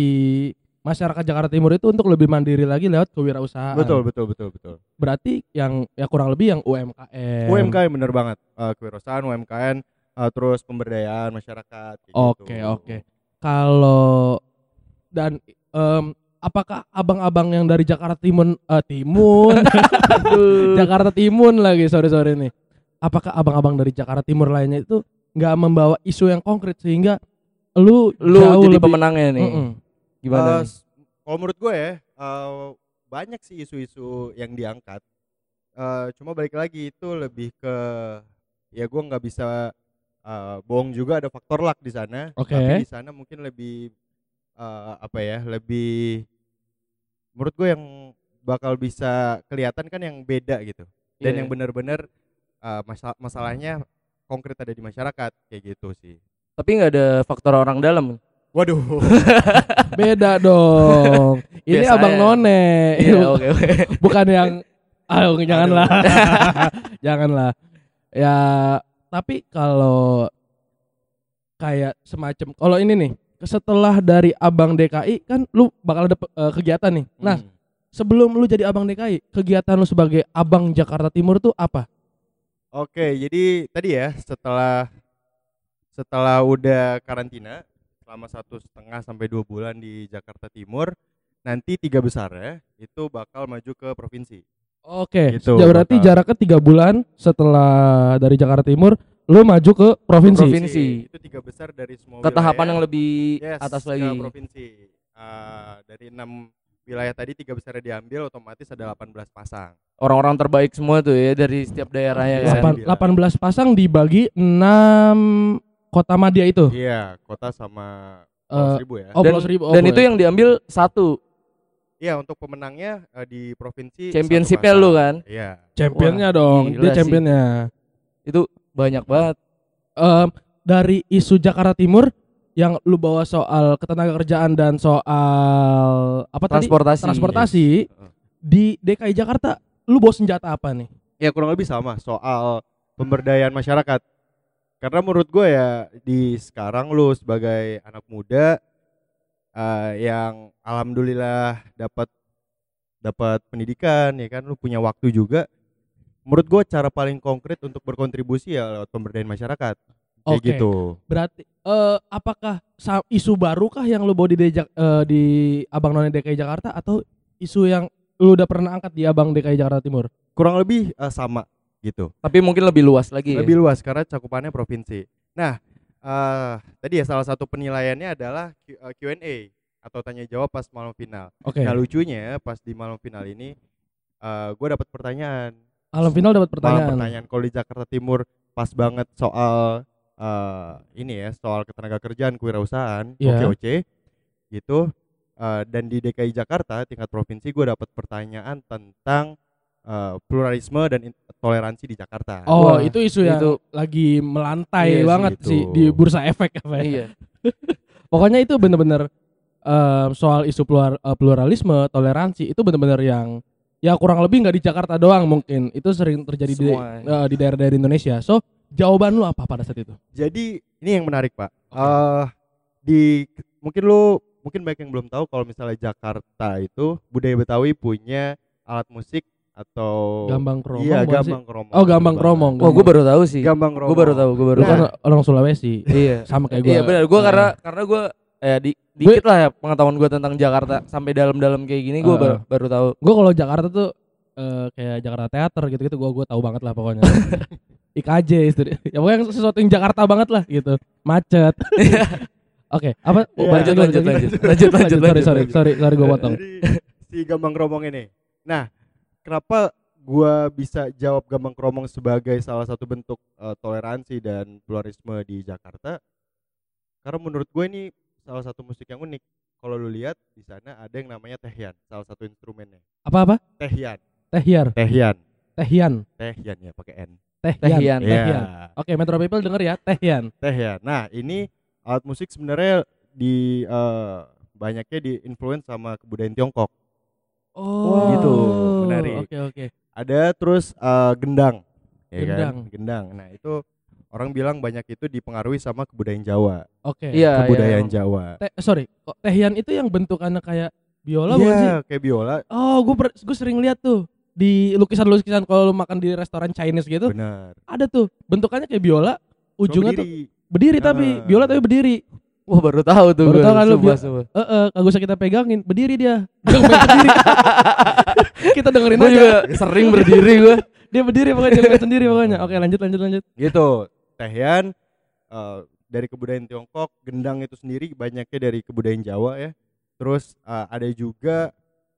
Speaker 1: masyarakat Jakarta Timur itu untuk lebih mandiri lagi lewat kewirausahaan.
Speaker 3: Betul, betul, betul, betul.
Speaker 1: Berarti yang ya kurang lebih yang UMKM.
Speaker 3: UMKM bener banget. Eh, kewirausahaan, UMKM, eh, terus pemberdayaan masyarakat. kayak
Speaker 1: Oke
Speaker 3: gitu.
Speaker 1: oke. Kalau dan em, apakah abang-abang yang dari Jakarta Timun eh, Timun Jakarta Timun lagi sorry sorry nih. Apakah abang-abang dari Jakarta Timur lainnya itu nggak membawa isu yang konkret sehingga lu
Speaker 2: Lu
Speaker 1: jauh
Speaker 2: jadi
Speaker 1: lebih,
Speaker 2: pemenangnya nih.
Speaker 1: Mm-mm.
Speaker 2: Gimana?
Speaker 3: Eh,
Speaker 2: nih?
Speaker 3: s- kalau menurut gue ya, eh, banyak sih isu-isu yang diangkat. Eh, cuma balik lagi itu lebih ke ya gue nggak bisa eh, bohong juga ada faktor luck di sana.
Speaker 1: Oke.
Speaker 3: Tapi di sana mungkin lebih eh, apa ya, lebih menurut gue yang bakal bisa kelihatan kan yang beda gitu. Dan
Speaker 2: Iya.
Speaker 3: yang benar-benar eh, masa- masalahnya konkret ada di masyarakat kayak gitu sih.
Speaker 2: Tapi nggak ada faktor orang dalam.
Speaker 3: Waduh.
Speaker 1: Beda dong. Ini
Speaker 2: Biasa
Speaker 1: abang
Speaker 2: ya.
Speaker 1: none.
Speaker 2: Iya, oke oke.
Speaker 1: Bukan yang ayo janganlah. janganlah. Ya, tapi kalau kayak semacam kalau ini nih, setelah dari Abang DKI kan lu bakal ada eh, kegiatan nih. Nah,
Speaker 3: Hmm.
Speaker 1: sebelum lu jadi Abang DKI, kegiatan lu sebagai Abang Jakarta Timur tuh apa?
Speaker 3: Oke, jadi tadi ya setelah setelah udah karantina selama satu setengah sampai dua bulan di Jakarta Timur, nanti tiga besar ya itu bakal maju ke provinsi.
Speaker 1: Oke,
Speaker 3: Gitu,
Speaker 1: berarti
Speaker 3: bakal.
Speaker 1: jaraknya tiga bulan setelah dari Jakarta Timur, lu maju ke provinsi.
Speaker 2: Provinsi.
Speaker 3: Itu tiga besar dari semua
Speaker 2: Ke tahapan yang lebih
Speaker 3: Yes,
Speaker 2: atas
Speaker 3: ke
Speaker 2: lagi.
Speaker 3: provinsi. Ah, dari enam wilayah tadi tiga besar diambil, otomatis ada 18 pasang.
Speaker 2: Orang-orang terbaik semua tuh ya dari setiap daerah ya kan.
Speaker 1: Delapan-. 18 pasang dibagi 6 kota madya itu.
Speaker 3: Iya, kota sama
Speaker 1: Eh,
Speaker 3: Pulau Seribu ya.
Speaker 1: Oh,
Speaker 2: Dan-.
Speaker 1: Oh,
Speaker 2: Dan
Speaker 1: boleh.
Speaker 2: itu yang diambil satu
Speaker 3: Iya, untuk pemenangnya eh, di provinsi
Speaker 2: championshipnya
Speaker 3: pasang.
Speaker 2: lu kan.
Speaker 3: Iya.
Speaker 1: championnya
Speaker 2: Wah,
Speaker 1: dong, dia
Speaker 2: sih.
Speaker 1: championnya.
Speaker 2: Itu banyak banget.
Speaker 1: Em, dari isu Jakarta Timur yang lu bawa soal ketenaga kerjaan dan soal apa tadi?
Speaker 2: Transportasi.
Speaker 1: Transportasi
Speaker 3: Yes.
Speaker 1: di DKI Jakarta, lu bawa senjata apa nih?
Speaker 3: ya kurang lebih sama soal pemberdayaan masyarakat karena menurut gue ya di sekarang lu sebagai anak muda eh, yang alhamdulillah dapat dapat pendidikan ya kan lu punya waktu juga menurut gue cara paling konkret untuk berkontribusi ya lewat pemberdayaan masyarakat kayak
Speaker 1: Oke.
Speaker 3: gitu
Speaker 1: Berarti eh apakah isu baru kah yang lu bawa di Dejak- eh, di Abang None DKI Jakarta atau isu yang lu udah pernah angkat di Abang DKI Jakarta Timur?
Speaker 3: kurang lebih eh, sama gitu
Speaker 2: Tapi mungkin lebih luas lagi. ya?
Speaker 3: lebih luas karena cakupannya provinsi. Nah, eh tadi ya salah satu penilaiannya adalah Q- Q&A atau tanya jawab pas malam final.
Speaker 1: Oke.
Speaker 3: Nah lucunya pas di malam final ini eh gue dapat pertanyaan.
Speaker 1: Malam final dapat
Speaker 3: Malam
Speaker 1: pertanyaan.
Speaker 3: pertanyaan kalau di Jakarta Timur pas banget soal eh ini ya soal ketenaga kerjaan kewirausahaan
Speaker 1: Iya.
Speaker 3: OKOC gitu. Eh, dan di DKI Jakarta tingkat provinsi gue dapat pertanyaan tentang eh, pluralisme dan toleransi di Jakarta.
Speaker 1: Oh,
Speaker 2: Wah,
Speaker 1: itu isu yang
Speaker 2: itu-
Speaker 1: lagi melantai
Speaker 2: Iya sih,
Speaker 1: banget
Speaker 3: gitu.
Speaker 1: sih di bursa efek apa ya.
Speaker 2: Iya.
Speaker 1: Pokoknya itu bener-bener eh, soal isu plural- eh, pluralisme, toleransi itu bener-bener yang ya kurang lebih nggak di Jakarta doang mungkin. Itu sering terjadi di eh, di daerah-daerah Indonesia. So, jawaban lu apa pada saat itu?
Speaker 3: Jadi ini yang menarik pak.
Speaker 1: Oke.
Speaker 3: Eh di mungkin lu mungkin banyak yang belum tahu kalau misalnya Jakarta itu budaya Betawi punya alat musik atau
Speaker 1: Gambang kromong.
Speaker 3: Iya gambang kromong.
Speaker 1: Oh, gambang kromong.
Speaker 2: Wah, gue baru tahu sih.
Speaker 3: Gambang
Speaker 2: Gue baru tahu, gue baru
Speaker 1: Lu kan
Speaker 2: tahu.
Speaker 1: orang Sulawesi.
Speaker 2: Iya.
Speaker 1: Sama kayak gua.
Speaker 2: Iya benar. Gue
Speaker 1: Eh,
Speaker 2: karena karena gue eh di dikit lah ya pengetahuan gue tentang Jakarta sampai dalam-dalam kayak gini gue
Speaker 1: Eh,
Speaker 2: baru baru tahu.
Speaker 1: gue kalau Jakarta tuh eh, kayak Jakarta Teater gitu-gitu gue gue tahu banget lah pokoknya. IKJ istri. Ya pokoknya sesuatu yang Jakarta banget lah gitu. Macet. Oke, apa?
Speaker 3: Iya,
Speaker 2: lanjut, lanjut, lanjut. Lanjut, lanjut,
Speaker 1: sorry,
Speaker 2: lanjut,
Speaker 1: sorry,
Speaker 2: lanjut.
Speaker 1: sorry, sorry, gue potong.
Speaker 3: Si gambang kromong ini. Nah, kenapa gua bisa jawab gambang kromong sebagai salah satu bentuk eh, toleransi dan pluralisme di Jakarta? Karena menurut gue ini salah satu musik yang unik. Kalau lu lihat di sana ada yang namanya tehian, salah satu instrumennya.
Speaker 1: Apa apa?
Speaker 3: Tehian,
Speaker 1: Tehiar,
Speaker 3: tehian,
Speaker 1: Tehian,
Speaker 3: tehian ya pakai n.
Speaker 1: Tehian,
Speaker 2: Tehian.
Speaker 1: Tehian.
Speaker 3: Iya.
Speaker 1: Oke, Metro People denger ya, Tehian.
Speaker 3: Tehian. Nah, ini alat musik sebenarnya di eh, banyaknya di influence sama kebudayaan Tiongkok.
Speaker 1: Oh,
Speaker 3: gitu, menarik.
Speaker 1: Oke, oke.
Speaker 3: ada terus eh, gendang ya
Speaker 1: Gendang.
Speaker 3: kan gendang nah itu orang bilang banyak itu dipengaruhi sama kebudayaan Jawa
Speaker 1: Oke.
Speaker 2: Iya,
Speaker 3: kebudayaan
Speaker 2: iya.
Speaker 3: Jawa
Speaker 1: Te- sorry, kok Tehian itu yang bentukannya kayak biola bukan sih?
Speaker 3: iya kayak biola
Speaker 1: Oh, gue gue sering lihat tuh di lukisan-lukisan kalau lu makan di restoran Chinese gitu,
Speaker 3: benar
Speaker 1: ada tuh bentukannya kayak biola,
Speaker 3: Cuma
Speaker 1: ujungnya tuh
Speaker 3: berdiri.
Speaker 1: berdiri tapi biola tapi berdiri.
Speaker 2: Wah baru tahu tuh.
Speaker 1: Baru
Speaker 2: gua.
Speaker 1: tahu kan lu,
Speaker 2: Sumpah.
Speaker 1: Eh, eh, kagak usah kita pegangin, berdiri dia. Berdiri. kita dengerin
Speaker 2: Gue
Speaker 1: aja.
Speaker 2: juga sering berdiri gue.
Speaker 1: Dia berdiri pokoknya dia sendiri pokoknya. Oke, lanjut lanjut lanjut.
Speaker 3: gitu tehian eh, dari kebudayaan Tiongkok gendang itu sendiri banyaknya dari kebudayaan Jawa ya terus eh, ada juga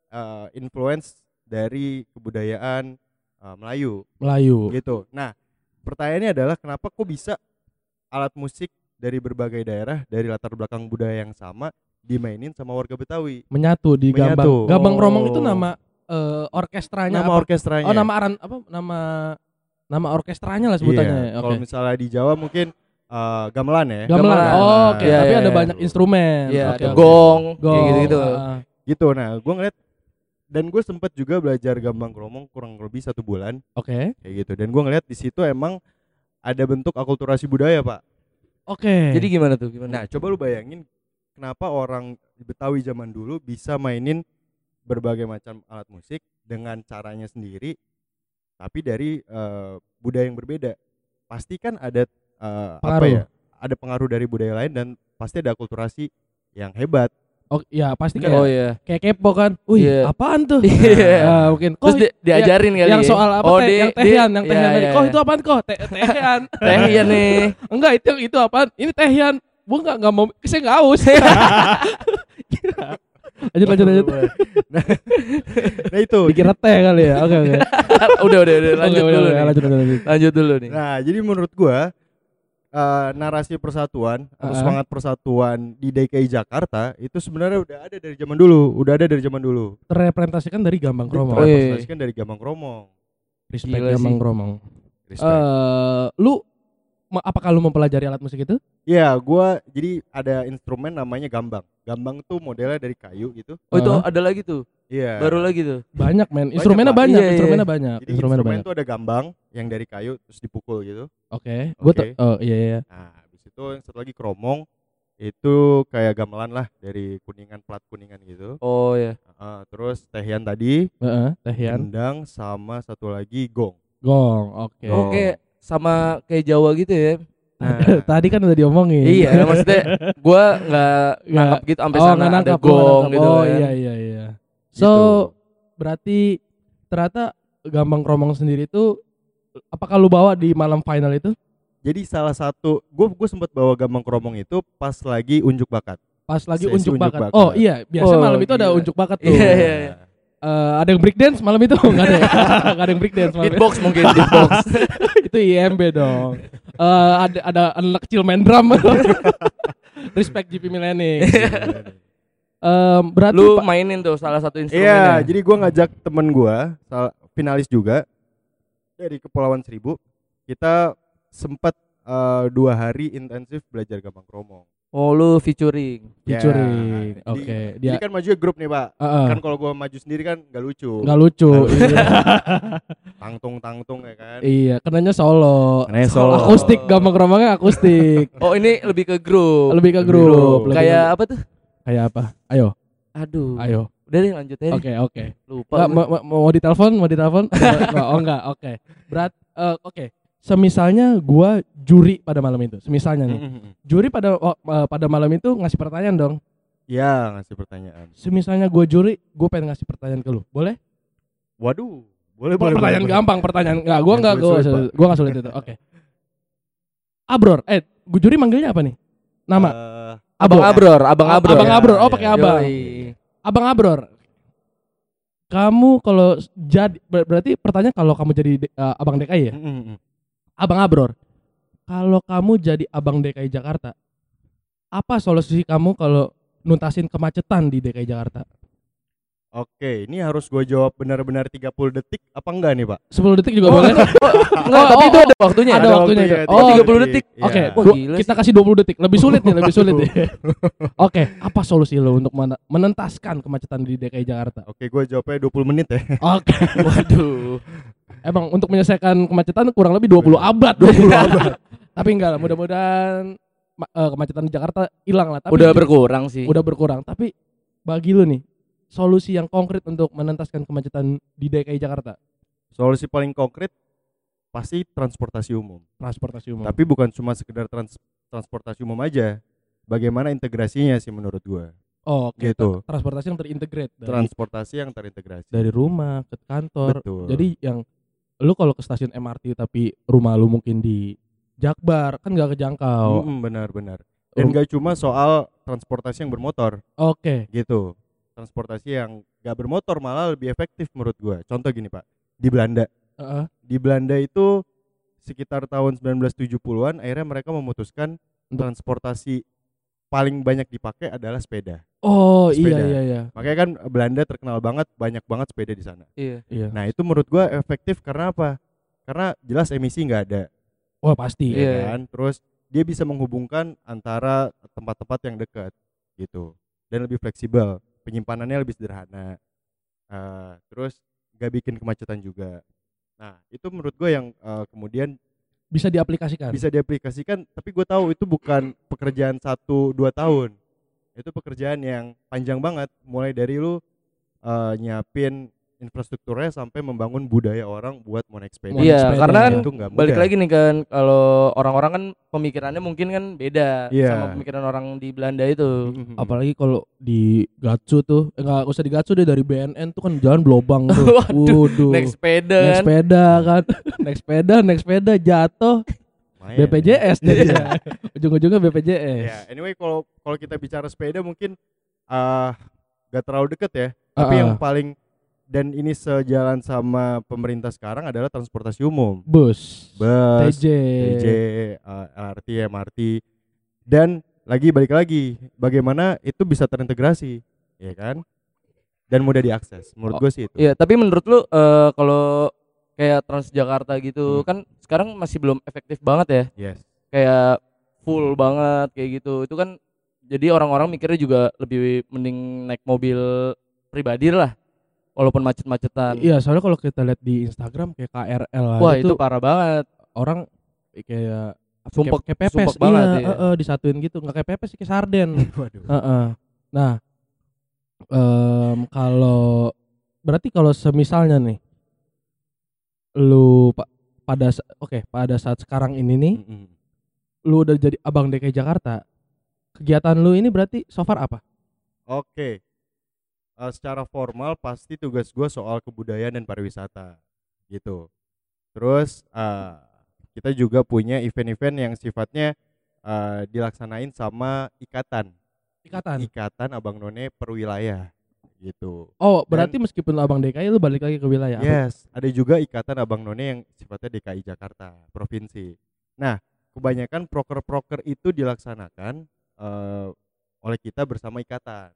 Speaker 3: eh, influence dari kebudayaan eh, Melayu
Speaker 1: Melayu.
Speaker 3: gitu. Nah, pertanyaannya adalah kenapa kok bisa alat musik dari berbagai daerah dari latar belakang budaya yang sama dimainin sama warga Betawi?
Speaker 1: Menyatu di Gambang. Gambang Kromong itu
Speaker 3: Oh.
Speaker 1: nama eh, orkestranya
Speaker 3: Nama
Speaker 1: apa?
Speaker 3: orkestranya.
Speaker 1: Oh, nama aran apa? Nama nama orkestranya lah sebutannya.
Speaker 3: Iya,
Speaker 1: ya.
Speaker 3: Kalau misalnya di Jawa mungkin eh, gamelan ya.
Speaker 1: Gamelan.
Speaker 2: gamelan.
Speaker 1: Oh, oke,
Speaker 2: Iya,
Speaker 1: tapi
Speaker 2: iya,
Speaker 1: ada
Speaker 2: iya.
Speaker 1: banyak instrumen.
Speaker 2: Iya,
Speaker 1: Oke,
Speaker 2: ada
Speaker 1: oke.
Speaker 2: gong, kayak
Speaker 1: Gong,
Speaker 2: gitu-gitu.
Speaker 1: ah.
Speaker 3: Gitu. Nah, gue ngeliat dan gue sempet juga belajar gambang kromong kurang lebih satu bulan
Speaker 1: Oke.
Speaker 3: kayak gitu. Dan gue ngeliat di situ emang ada bentuk akulturasi budaya pak.
Speaker 1: Oke.
Speaker 2: Jadi gimana tuh? Gimana?
Speaker 3: Nah, coba lu bayangin kenapa orang Betawi zaman dulu bisa mainin berbagai macam alat musik dengan caranya sendiri tapi dari eh, budaya yang berbeda. Pasti kan ada eh, apa ya? Ada pengaruh dari budaya lain dan pasti ada akulturasi yang hebat.
Speaker 1: Oh, ya pasti kan
Speaker 2: oh iya.
Speaker 1: kayak kepo kan. Wih,
Speaker 2: Iya.
Speaker 1: apaan tuh?
Speaker 2: Iya.
Speaker 1: Ah, mungkin
Speaker 2: Terus
Speaker 1: kok
Speaker 2: di- diajarin kali
Speaker 1: yang
Speaker 2: ya?
Speaker 1: soal apa
Speaker 2: Oh,
Speaker 1: teh?
Speaker 2: di-
Speaker 1: yang
Speaker 2: di-
Speaker 1: tehian, yang
Speaker 2: iya,
Speaker 1: tehian tadi.
Speaker 2: iya,
Speaker 1: Kok
Speaker 2: iya.
Speaker 1: itu apaan kok? Te tehian.
Speaker 2: Tehian nih.
Speaker 1: Enggak, itu itu apaan? Ini tehian. Gua enggak enggak mau saya enggak haus. Lanjut lanjut lanjut.
Speaker 3: nah, nah itu.
Speaker 1: Dikira teh kali ya. Oke oke.
Speaker 2: udah, udah, udah. Lanjut dulu nih.
Speaker 1: Lanjut lanjut lanjut.
Speaker 2: Lanjut dulu nih.
Speaker 3: Nah, jadi menurut gua eh, narasi persatuan atau
Speaker 1: Ah.
Speaker 3: semangat persatuan di DKI Jakarta itu sebenarnya udah ada dari zaman dulu, udah ada dari zaman dulu.
Speaker 1: Terrepresentasikan dari Gambang Kromong.
Speaker 3: Terrepresentasikan dari Gambang Kromong.
Speaker 1: Respect
Speaker 2: Gila
Speaker 1: Gambang
Speaker 2: sih.
Speaker 1: Kromong.
Speaker 3: Respect.
Speaker 1: Eh, lu apakah lu mempelajari alat musik itu?
Speaker 3: Iya, gua jadi ada instrumen namanya gambang. Gambang tuh modelnya dari kayu gitu.
Speaker 2: Oh itu
Speaker 1: Ah.
Speaker 2: ada lagi tuh.
Speaker 3: Iya.
Speaker 2: Baru lagi tuh.
Speaker 1: Banyak men. Instrumennya
Speaker 3: Pak.
Speaker 1: banyak,
Speaker 2: Iya, iya.
Speaker 1: instrumennya banyak.
Speaker 3: Jadi
Speaker 1: Instrumennya
Speaker 3: instrumen
Speaker 1: banyak.
Speaker 3: tuh ada gambang yang dari kayu terus dipukul gitu.
Speaker 1: Oke. Gua
Speaker 3: Oke.
Speaker 1: tuh oh iya iya.
Speaker 3: Nah, habis itu yang satu lagi kromong itu kayak gamelan lah dari kuningan plat kuningan gitu.
Speaker 2: Oh ya.
Speaker 3: Heeh, terus tehian tadi,
Speaker 1: Heeh, tehian.
Speaker 3: gendang sama satu lagi gong.
Speaker 1: Gong. Oke.
Speaker 3: Oh.
Speaker 2: Oke, sama kayak Jawa gitu ya.
Speaker 3: Nah,
Speaker 1: Tadi kan udah diomongin.
Speaker 2: iya, maksudnya gua nggak nangkap gitu sampai
Speaker 1: oh,
Speaker 2: sana ada gong gitu
Speaker 1: Oh
Speaker 2: kan.
Speaker 1: iya iya iya. So
Speaker 3: Gitu.
Speaker 1: berarti ternyata Gambang Kromong sendiri itu apakah lu bawa di malam final itu?
Speaker 3: jadi salah satu gue gue sempat bawa gambang kromong itu pas lagi unjuk bakat.
Speaker 1: Pas lagi unjuk
Speaker 3: unjuk
Speaker 1: bakat.
Speaker 3: bakat.
Speaker 1: Oh iya, biasa
Speaker 2: Oh,
Speaker 1: malam itu ada
Speaker 2: gila.
Speaker 1: unjuk bakat tuh.
Speaker 2: Iya, iya, iya.
Speaker 1: Eh, ada yang break dance malam itu enggak ada. ya? Nggak ada yang break dance malam itu.
Speaker 2: Beatbox mungkin beatbox.
Speaker 1: itu IMB dong. Eh ada ada anak kecil main drum. Respect GP Millennium. Em, berarti
Speaker 2: Lu mainin tuh salah satu
Speaker 3: Iya,
Speaker 2: instrumennya.
Speaker 3: jadi gua ngajak temen gua, sal- finalis juga dari Kepulauan Seribu. Kita sempat eh, dua hari intensif belajar gambang kromong.
Speaker 2: Oh, lu featuring.
Speaker 1: featuring.
Speaker 3: Ya,
Speaker 1: Oke,
Speaker 3: jadi-
Speaker 1: dia
Speaker 3: Jadi kan maju grup nih pak.
Speaker 1: Heeh.
Speaker 3: Kan kalau gua maju sendiri kan nggak lucu.
Speaker 1: nggak lucu. iya.
Speaker 3: Tangtung tangtung ya kan.
Speaker 1: iya, kenanya solo.
Speaker 3: Kenanya solo.
Speaker 1: Akustik gampang romangnya akustik.
Speaker 2: Oh, ini lebih ke grup.
Speaker 1: Lebih ke
Speaker 3: Lebih
Speaker 1: grup. lebih
Speaker 2: Kayak apa tuh?
Speaker 1: kayak apa? Ayo,
Speaker 2: Aduh.
Speaker 1: ayo.
Speaker 2: Udah deh lanjut aja.
Speaker 1: Oke, oke.
Speaker 2: Lupa.
Speaker 1: Nggak,
Speaker 2: gua.
Speaker 1: mau, mau, mau ditelepon, mau ditelepon? Oh enggak, oke. Berat eh, oke. Semisalnya gua juri pada malam itu. Semisalnya nih. Juri pada oh, pada malam itu ngasih pertanyaan dong.
Speaker 3: Ya ngasih pertanyaan.
Speaker 1: Semisalnya gua juri, gua pengen ngasih pertanyaan ke lu. Boleh?
Speaker 3: Waduh. Boleh
Speaker 1: Boleh, pertanyaan
Speaker 3: boleh.
Speaker 1: gampang, pertanyaan enggak, gua enggak gua
Speaker 3: sulit-sulit,
Speaker 1: sulit, gua enggak sulit itu. Oke. Abror, eh, gua juri manggilnya apa nih? Nama
Speaker 3: Eh,
Speaker 2: Abang. Abror, Abang Abror.
Speaker 1: Abang
Speaker 3: Ya,
Speaker 1: Abror. Oh,
Speaker 3: ya.
Speaker 1: pakai abang.
Speaker 2: Yoi.
Speaker 1: Abang Abror. Kamu kalau jadi ber- berarti pertanyaan kalau kamu jadi de- eh, Abang DKI ya?
Speaker 3: mm-mm.
Speaker 1: Abang Abror. Kalau kamu jadi Abang DKI Jakarta, apa solusi kamu kalau nuntasin kemacetan di DKI Jakarta?
Speaker 3: Oke, ini harus gue jawab benar-benar 30 detik apa enggak nih, Pak?
Speaker 1: 10 detik juga
Speaker 2: Oh,
Speaker 1: boleh.
Speaker 2: Enggak,
Speaker 1: Oh,
Speaker 2: tapi
Speaker 1: oh,
Speaker 2: itu
Speaker 1: oh.
Speaker 2: ada waktunya.
Speaker 1: Ada
Speaker 2: ya?
Speaker 1: waktunya itu.
Speaker 3: waktunya,
Speaker 1: Oh,
Speaker 2: 30 detik.
Speaker 3: Iya.
Speaker 1: Oke,
Speaker 2: gila
Speaker 1: kita kasih 20 detik. Lebih sulit nih, lebih sulit nih. Oke, apa solusi lo untuk men- menentaskan kemacetan di DKI Jakarta?
Speaker 3: Oke, gue jawabnya 20 menit ya.
Speaker 1: Oke.
Speaker 2: Waduh.
Speaker 1: Emang untuk menyelesaikan kemacetan kurang lebih 20 abad. 20 abad. Tapi enggak lah, mudah-mudahan ma- eh, kemacetan di Jakarta hilang lah. Tapi
Speaker 2: Udah berkurang sih.
Speaker 1: udah berkurang. Tapi bagi lu nih, solusi yang konkret untuk menentaskan kemacetan di DKI Jakarta,
Speaker 3: Solusi paling konkret pasti transportasi umum.
Speaker 1: transportasi umum.
Speaker 3: Tapi bukan cuma sekedar trans- transportasi umum aja. Bagaimana integrasinya sih menurut gue?
Speaker 1: oh, oke.
Speaker 3: Gitu.
Speaker 1: Transportasi yang terintegrate dari,
Speaker 3: Transportasi yang terintegrasi.
Speaker 1: dari rumah ke kantor.
Speaker 3: Betul.
Speaker 1: Jadi yang lu kalau ke stasiun MRT tapi rumah lu mungkin di Jakbar kan nggak kejangkau.
Speaker 3: Mm-mm, benar-benar. Dan
Speaker 1: Rum-
Speaker 3: gak cuma soal transportasi yang bermotor
Speaker 1: Oke.
Speaker 3: gitu. Transportasi yang gak bermotor malah lebih efektif menurut gue. Contoh gini pak, di Belanda.
Speaker 1: Heeh.
Speaker 3: Di Belanda itu sekitar tahun 1970-an akhirnya mereka memutuskan transportasi paling banyak dipakai adalah sepeda.
Speaker 1: Oh iya
Speaker 3: Sepeda.
Speaker 1: iya iya.
Speaker 3: Makanya kan Belanda terkenal banget banyak banget sepeda di sana.
Speaker 2: Iya.
Speaker 1: Iya.
Speaker 3: Nah itu menurut gua efektif karena apa? Karena jelas emisi nggak ada,
Speaker 1: Wah pasti.
Speaker 2: Iya.
Speaker 3: ya kan? Terus dia bisa menghubungkan antara tempat-tempat yang dekat gitu dan lebih fleksibel, penyimpanannya lebih sederhana. Eh, terus nggak bikin kemacetan juga. Nah itu menurut gue yang eh, kemudian
Speaker 1: Bisa diaplikasikan.
Speaker 3: bisa diaplikasikan, tapi gue tahu itu bukan pekerjaan satu dua tahun. Itu pekerjaan yang panjang banget, mulai dari lu eh, nyiapin infrastrukturnya sampai membangun budaya orang buat mau naik
Speaker 2: Iya, karena kan
Speaker 3: itu nggak
Speaker 2: balik
Speaker 3: mudah.
Speaker 2: lagi nih kan kalau orang-orang kan pemikirannya mungkin kan beda
Speaker 3: Iya.
Speaker 2: sama pemikiran orang di Belanda itu.
Speaker 3: Mhm.
Speaker 1: Apalagi kalau di Gatsu tuh, eh, nggak usah di Gatsu deh dari BNN tuh kan jalan belobang tuh.
Speaker 2: Waduh,
Speaker 1: Waduh.
Speaker 2: Naik sepeda
Speaker 1: Naik
Speaker 2: kan.
Speaker 1: sepeda kan, naik sepeda, naik sepeda jatuh
Speaker 3: Lumayan.
Speaker 1: BPJS jadinya. Ujung-ujungnya BPJS.
Speaker 3: Ya, anyway kalau kalau kita bicara sepeda mungkin ah gak terlalu deket ya. Tapi
Speaker 1: Ah,
Speaker 3: yang
Speaker 1: ah.
Speaker 3: paling dan ini sejalan sama pemerintah sekarang adalah transportasi umum.
Speaker 1: bus,
Speaker 3: Bus,
Speaker 1: TJ,
Speaker 3: TJ, eh, LRT, MRT dan lagi balik lagi bagaimana itu bisa terintegrasi, ya kan? Dan mudah diakses. Menurut
Speaker 1: Oh,
Speaker 3: gue sih itu.
Speaker 2: Iya, tapi menurut lu eh, kalau kayak Transjakarta gitu
Speaker 3: Hmm.
Speaker 2: kan sekarang masih belum efektif banget ya.
Speaker 3: Yes.
Speaker 2: Kayak full banget kayak gitu. Itu kan jadi orang-orang mikirnya juga lebih mending naik mobil pribadi lah. Walaupun macet-macetan.
Speaker 1: Iya, soalnya kalau kita lihat di Instagram kayak KRL
Speaker 2: Wah,
Speaker 1: itu,
Speaker 2: itu parah banget.
Speaker 1: orang kayak
Speaker 2: Sumpek,
Speaker 1: kayak, kayak pepes
Speaker 2: sumpek banget
Speaker 1: iya,
Speaker 2: ya.
Speaker 1: eh, eh, disatuin gitu nggak kayak pepes sih kayak sarden
Speaker 3: Waduh.
Speaker 1: Heeh. Nah, em, kalau berarti kalau semisalnya nih, lu pa- pada oke pada saat sekarang ini nih,
Speaker 3: Mm-mm.
Speaker 1: lu udah jadi abang DKI Jakarta, kegiatan lu ini berarti so far apa?
Speaker 3: Oke. Eh, secara formal pasti tugas gue soal kebudayaan dan pariwisata gitu. Terus eh, kita juga punya event-event yang sifatnya eh, dilaksanain sama ikatan.
Speaker 1: Ikatan.
Speaker 3: Ikatan Abang None perwilayah gitu.
Speaker 1: Oh, berarti meskipun lu abang DKI lu balik lagi ke wilayah. apa?
Speaker 3: Yes, ada juga ikatan Abang None yang sifatnya DKI Jakarta, provinsi. Nah, kebanyakan proker-proker itu dilaksanakan eh, oleh kita bersama ikatan.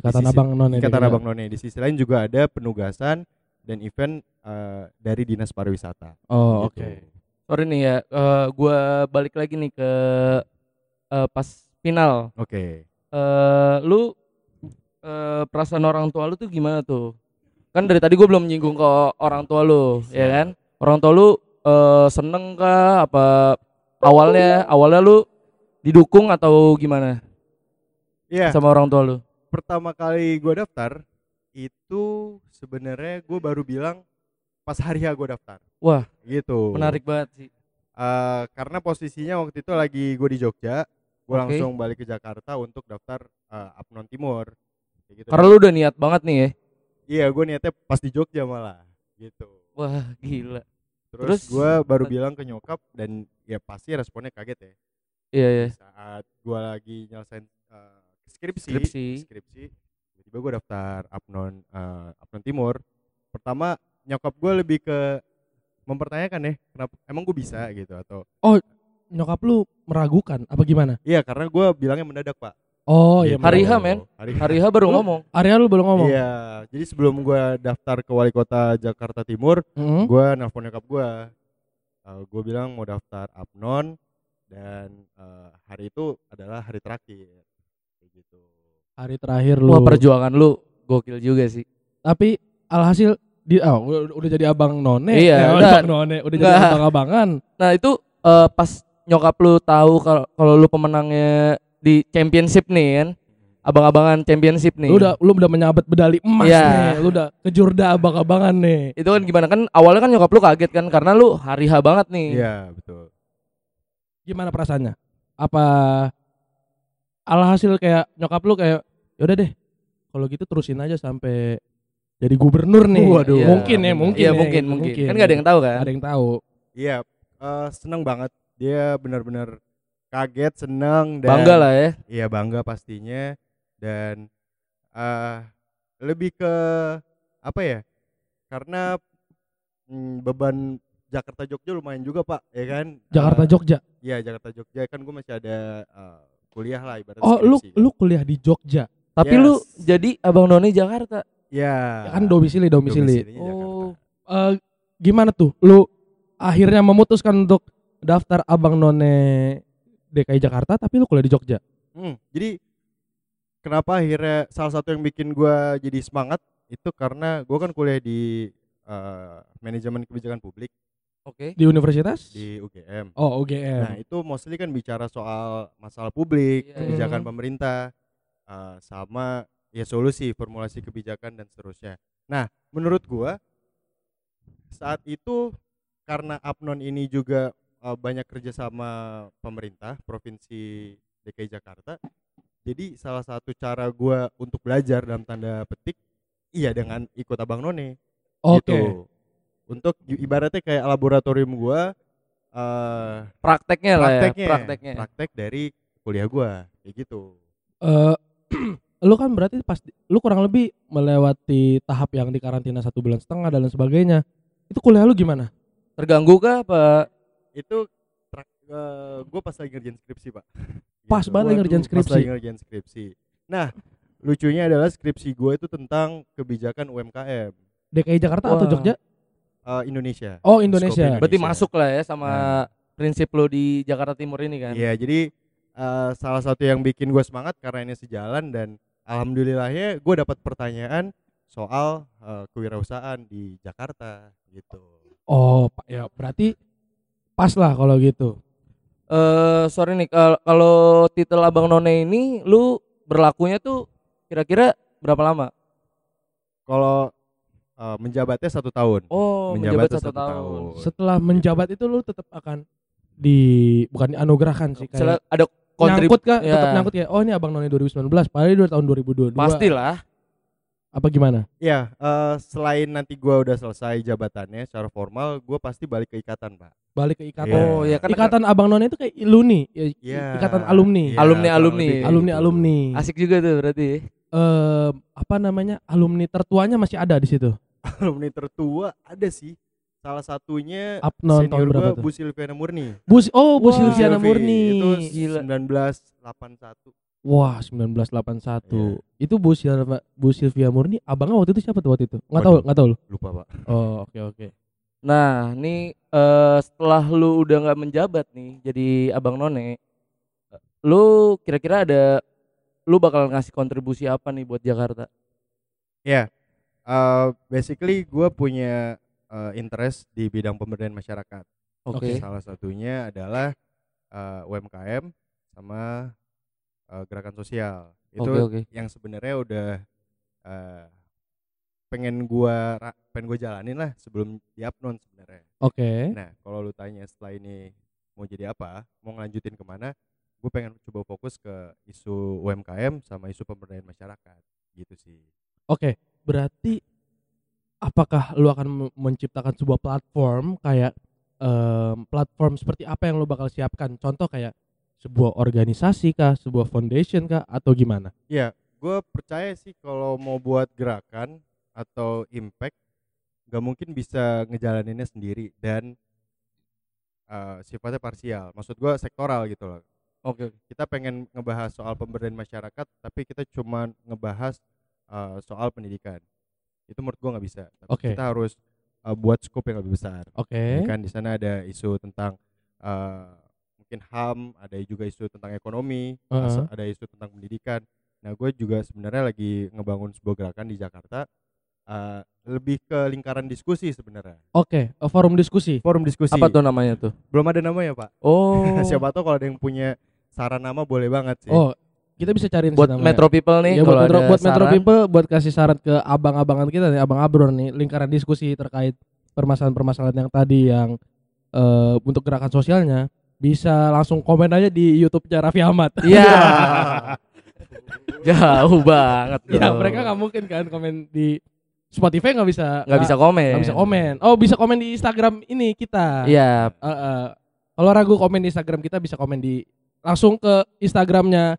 Speaker 1: Ikatan
Speaker 3: di sisi-
Speaker 1: abang non
Speaker 3: Ikatan Abang None. Di sisi lain juga ada penugasan dan event eh, dari Dinas Pariwisata.
Speaker 1: Oh, oke.
Speaker 3: gitu.
Speaker 2: Sorry nih ya, eh, gua balik lagi nih ke eh, pas final.
Speaker 3: Oke.
Speaker 2: Eh, lu eh, perasaan orang tua lu tuh gimana tuh? Kan dari tadi gue belum nyinggung ke orang tua lu, ya kan? Orang tua lu eh, seneng kah? Apa awalnya awalnya lu didukung atau gimana
Speaker 3: Iya,
Speaker 2: sama orang tua lu?
Speaker 3: Pertama kali gue daftar itu sebenarnya gue baru bilang pas hari ya gue daftar.
Speaker 2: Wah,
Speaker 3: Gitu.
Speaker 2: menarik banget sih.
Speaker 3: Eh, karena posisinya waktu itu lagi gue di Jogja, gue
Speaker 2: Oke.
Speaker 3: langsung balik ke Jakarta untuk daftar eh, Apnon Timur. Kayak gitu.
Speaker 2: Karena lu udah niat banget nih ya.
Speaker 3: Iya, gue niatnya pas di Jogja malah. Gitu.
Speaker 2: Wah, gila.
Speaker 3: Terus,
Speaker 2: Terus?
Speaker 3: gue baru bilang ke nyokap dan ya pasti responnya kaget ya.
Speaker 2: Iya, iya.
Speaker 3: Saat gue lagi nyelesain skripsi,
Speaker 2: Skripsi.
Speaker 3: skripsi, tiba-tiba gue daftar Apnon eh, Apnon Timur. Pertama nyokap gue lebih ke mempertanyakan ya, kenapa emang gue bisa gitu atau
Speaker 1: Nyokap lu meragukan apa gimana?
Speaker 3: iya karena gue bilangnya mendadak pak.
Speaker 1: Oh, iya.
Speaker 3: Gitu.
Speaker 2: Hari H, men.
Speaker 3: Hari
Speaker 2: Hari H baru
Speaker 1: Lu-
Speaker 2: ngomong.
Speaker 1: Area lu belum ngomong.
Speaker 3: Iya, jadi sebelum gue daftar ke wali kota Jakarta Timur,
Speaker 1: Mm-mm.
Speaker 3: gue nelfon nyokap gue. gue bilang mau daftar Apnon dan eh, hari itu adalah hari terakhir. Gitu.
Speaker 1: Hari terakhir lu.
Speaker 2: Wah, perjuangan lu gokil juga sih.
Speaker 1: Tapi alhasil di oh, udah, jadi abang none.
Speaker 2: Iya,
Speaker 1: Eh,
Speaker 2: udah.
Speaker 1: abang none, udah jadi
Speaker 2: Nggak.
Speaker 1: abang-abangan.
Speaker 2: Nah, itu eh, pas nyokap lu tahu kalau kalau lu pemenangnya di championship nih kan. Abang-abangan championship nih.
Speaker 1: Lu udah lu udah menyabet medali emas
Speaker 2: Iya.
Speaker 1: nih. Lu udah kejurda abang-abangan nih.
Speaker 2: itu kan gimana kan awalnya kan nyokap lu kaget kan karena lu hari H banget nih.
Speaker 3: Iya, betul.
Speaker 1: Gimana perasaannya? Apa alhasil kayak nyokap lu kayak yaudah deh. Kalau gitu terusin aja sampai jadi gubernur nih.
Speaker 3: Waduh.
Speaker 2: Iya.
Speaker 1: Mungkin ya, mungkin.
Speaker 2: Iya,
Speaker 1: ya,
Speaker 2: mungkin,
Speaker 1: gitu,
Speaker 2: mungkin. Kan gak ada yang tahu kan?
Speaker 1: Nggak ada yang tahu.
Speaker 3: Iya, eh, seneng banget. Dia benar-benar kaget, seneng dan
Speaker 2: Bangga lah ya.
Speaker 3: Iya bangga pastinya dan eh lebih ke apa ya? Karena mm, beban Jakarta Jogja lumayan juga pak, ya kan?
Speaker 1: Jakarta Jogja.
Speaker 3: Iya Jakarta Jogja kan gue masih ada eh, kuliah lah ibaratnya.
Speaker 1: Oh, lu
Speaker 3: kan.
Speaker 1: lu kuliah di Jogja.
Speaker 2: Tapi
Speaker 3: Yes.
Speaker 2: lu jadi Abang Noni Jakarta.
Speaker 3: Ya.
Speaker 1: Ya kan domisili domisili.
Speaker 2: Oh.
Speaker 1: Eh, gimana tuh? Lu akhirnya memutuskan untuk daftar Abang None DKI Jakarta tapi lu kuliah di Jogja.
Speaker 3: Hmm, jadi kenapa akhirnya salah satu yang bikin gua jadi semangat itu karena gua kan kuliah di eh, manajemen kebijakan publik
Speaker 2: Oke.
Speaker 1: Di universitas?
Speaker 3: di UGM.
Speaker 1: Oh, UGM.
Speaker 3: Nah itu mostly kan bicara soal masalah publik,
Speaker 2: Iya,
Speaker 3: kebijakan pemerintah, eh, sama ya solusi, formulasi kebijakan dan seterusnya. Nah menurut gua saat itu karena Apnon ini juga eh, banyak kerja sama pemerintah provinsi DKI Jakarta, jadi salah satu cara gua untuk belajar dalam tanda petik, iya dengan ikut Abang None
Speaker 1: Oke.
Speaker 3: gitu. Untuk ibaratnya kayak laboratorium gua eh
Speaker 2: Prakteknya lah ya.
Speaker 3: prakteknya,
Speaker 2: Prakteknya.
Speaker 3: praktek dari kuliah gua kayak gitu.
Speaker 1: Eh, lu kan berarti pas lu kurang lebih melewati tahap yang di karantina satu bulan setengah dan lain sebagainya. Itu kuliah lu gimana?
Speaker 2: Terganggu kah apa?
Speaker 3: Itu eh, gua pas lagi ngerjain skripsi, Pak.
Speaker 1: Pas banget lagi ngerjain
Speaker 3: Pas
Speaker 1: skripsi.
Speaker 3: lagi ngerjain skripsi. Nah, lucunya adalah skripsi gua itu tentang kebijakan UMKM
Speaker 1: DKI Jakarta atau
Speaker 2: Wah.
Speaker 1: Jogja?
Speaker 3: Eh, Indonesia.
Speaker 1: Oh, Indonesia.
Speaker 3: Skopnya
Speaker 2: Berarti
Speaker 3: Indonesia.
Speaker 2: masuk lah ya sama
Speaker 3: Nah.
Speaker 2: prinsip lo di Jakarta Timur ini kan.
Speaker 3: Iya, jadi eh, salah satu yang bikin gue semangat karena ini sejalan dan alhamdulillahnya gue dapat pertanyaan soal eh, kewirausahaan di Jakarta gitu.
Speaker 1: Oh, pa- ya berarti pas lah kalau gitu.
Speaker 2: eh sorry nih kal- kalau titel Abang None ini lu berlakunya tuh kira-kira berapa lama?
Speaker 3: Kalau eh, menjabatnya satu tahun.
Speaker 2: Oh,
Speaker 3: Menjabat
Speaker 2: menjabat, satu,
Speaker 3: satu
Speaker 2: tahun.
Speaker 3: tahun.
Speaker 1: Setelah menjabat itu lu tetap akan di bukan dianugerahkan sih kayak
Speaker 2: ada kontrib
Speaker 1: nyangkut kah?
Speaker 2: ya.
Speaker 1: Tetap nyangkut ya. Oh ini Abang None 2019, padahal dia udah tahun 2022.
Speaker 2: pastilah.
Speaker 1: Apa gimana?
Speaker 3: Ya, eh, selain nanti gua udah selesai jabatannya secara formal, gua pasti balik ke ikatan, Pak.
Speaker 1: Balik ke ikatan.
Speaker 3: Iya.
Speaker 2: Oh, ya kan
Speaker 1: ikatan Abang None itu kayak iluni, ya,
Speaker 3: Iya.
Speaker 1: ikatan alumni.
Speaker 3: Iya,
Speaker 2: Alumni- alumni.
Speaker 3: kayak
Speaker 1: alumni
Speaker 3: gitu.
Speaker 1: alumni.
Speaker 2: asik juga tuh berarti.
Speaker 1: Eh apa namanya? Alumni tertuanya masih ada di situ.
Speaker 3: Alumni tertua ada sih. Salah satunya
Speaker 1: Abnon tahun
Speaker 3: senior
Speaker 1: berapa
Speaker 3: gua
Speaker 1: tuh?
Speaker 3: Bu Silviana Murni.
Speaker 1: Bu oh Bu Silviana
Speaker 3: Silvi,
Speaker 1: Murni.
Speaker 3: Itu
Speaker 2: Gila.
Speaker 3: 1981.
Speaker 1: Wah, 1981.
Speaker 3: Iya.
Speaker 1: Itu Bu Silva Bu Silvia Murni, abangnya waktu itu siapa tuh waktu itu? Enggak tahu, enggak tahu lu.
Speaker 3: Lupa, Pak.
Speaker 1: Oh, oke oke.
Speaker 2: Nah, nih eh, setelah lu udah nggak menjabat nih jadi Abang None, lu kira-kira ada lu bakal ngasih kontribusi apa nih buat Jakarta?
Speaker 3: Ya. Eh, basically gua punya eh, interest di bidang pemberdayaan masyarakat.
Speaker 2: Oke.
Speaker 3: Salah satunya adalah eh, UMKM sama eh, gerakan sosial. Itu
Speaker 2: Oke, oke.
Speaker 3: yang sebenarnya udah eh, pengen gua ra- pengen gua jalanin lah sebelum di Apnon sebenarnya.
Speaker 1: Oke.
Speaker 3: Nah, kalau lu tanya setelah ini mau jadi apa, mau ngelanjutin ke mana, gue pengen coba fokus ke isu UMKM sama isu pemberdayaan masyarakat, gitu sih.
Speaker 1: Oke, berarti apakah lu akan me- menciptakan sebuah platform kayak em, platform seperti apa yang lu bakal siapkan? Contoh kayak sebuah organisasi kah, sebuah foundation kah atau gimana?
Speaker 3: Iya, gue percaya sih kalau mau buat gerakan atau impact, gak mungkin bisa ngejalaninnya sendiri dan eh, sifatnya parsial. Maksud gue sektoral gitu loh.
Speaker 2: Oke.
Speaker 3: Kita pengen ngebahas soal pemberdayaan masyarakat, tapi kita cuma ngebahas eh, soal pendidikan. Itu menurut gue nggak bisa. Tapi
Speaker 1: Oke.
Speaker 3: Kita harus eh, buat scope yang lebih besar.
Speaker 1: Oke.
Speaker 3: Ya kan di sana ada isu tentang eh, mungkin HAM, ada juga isu tentang ekonomi,
Speaker 1: Heeh.
Speaker 3: as- ada isu tentang pendidikan. Nah, gue juga sebenarnya lagi ngebangun sebuah gerakan di Jakarta eh, lebih ke lingkaran diskusi sebenarnya.
Speaker 1: Oke, eh, forum diskusi.
Speaker 3: Forum diskusi.
Speaker 2: Apa tuh namanya tuh?
Speaker 3: Belum ada namanya, Pak.
Speaker 2: Oh.
Speaker 3: Siapa tahu kalau ada yang punya saran nama boleh banget sih.
Speaker 1: Oh, kita bisa cariin sih
Speaker 2: buat
Speaker 1: namanya.
Speaker 2: Metro People nih
Speaker 1: ya, buat Metro, buat Metro. People buat kasih saran ke abang-abangan kita nih, abang Abron nih, lingkaran diskusi terkait permasalahan-permasalahan yang tadi yang eh, untuk gerakan sosialnya bisa langsung komen aja di YouTube-nya Raffi Ahmad.
Speaker 2: Iya. Jauh banget.
Speaker 1: ya, mereka nggak mungkin kan komen di Spotify nggak bisa
Speaker 2: nggak bisa komen.
Speaker 1: nggak bisa komen. Oh, bisa komen di Instagram ini kita.
Speaker 2: Iya.
Speaker 1: Eh, eh, kalau ragu komen di Instagram kita bisa komen di langsung ke Instagramnya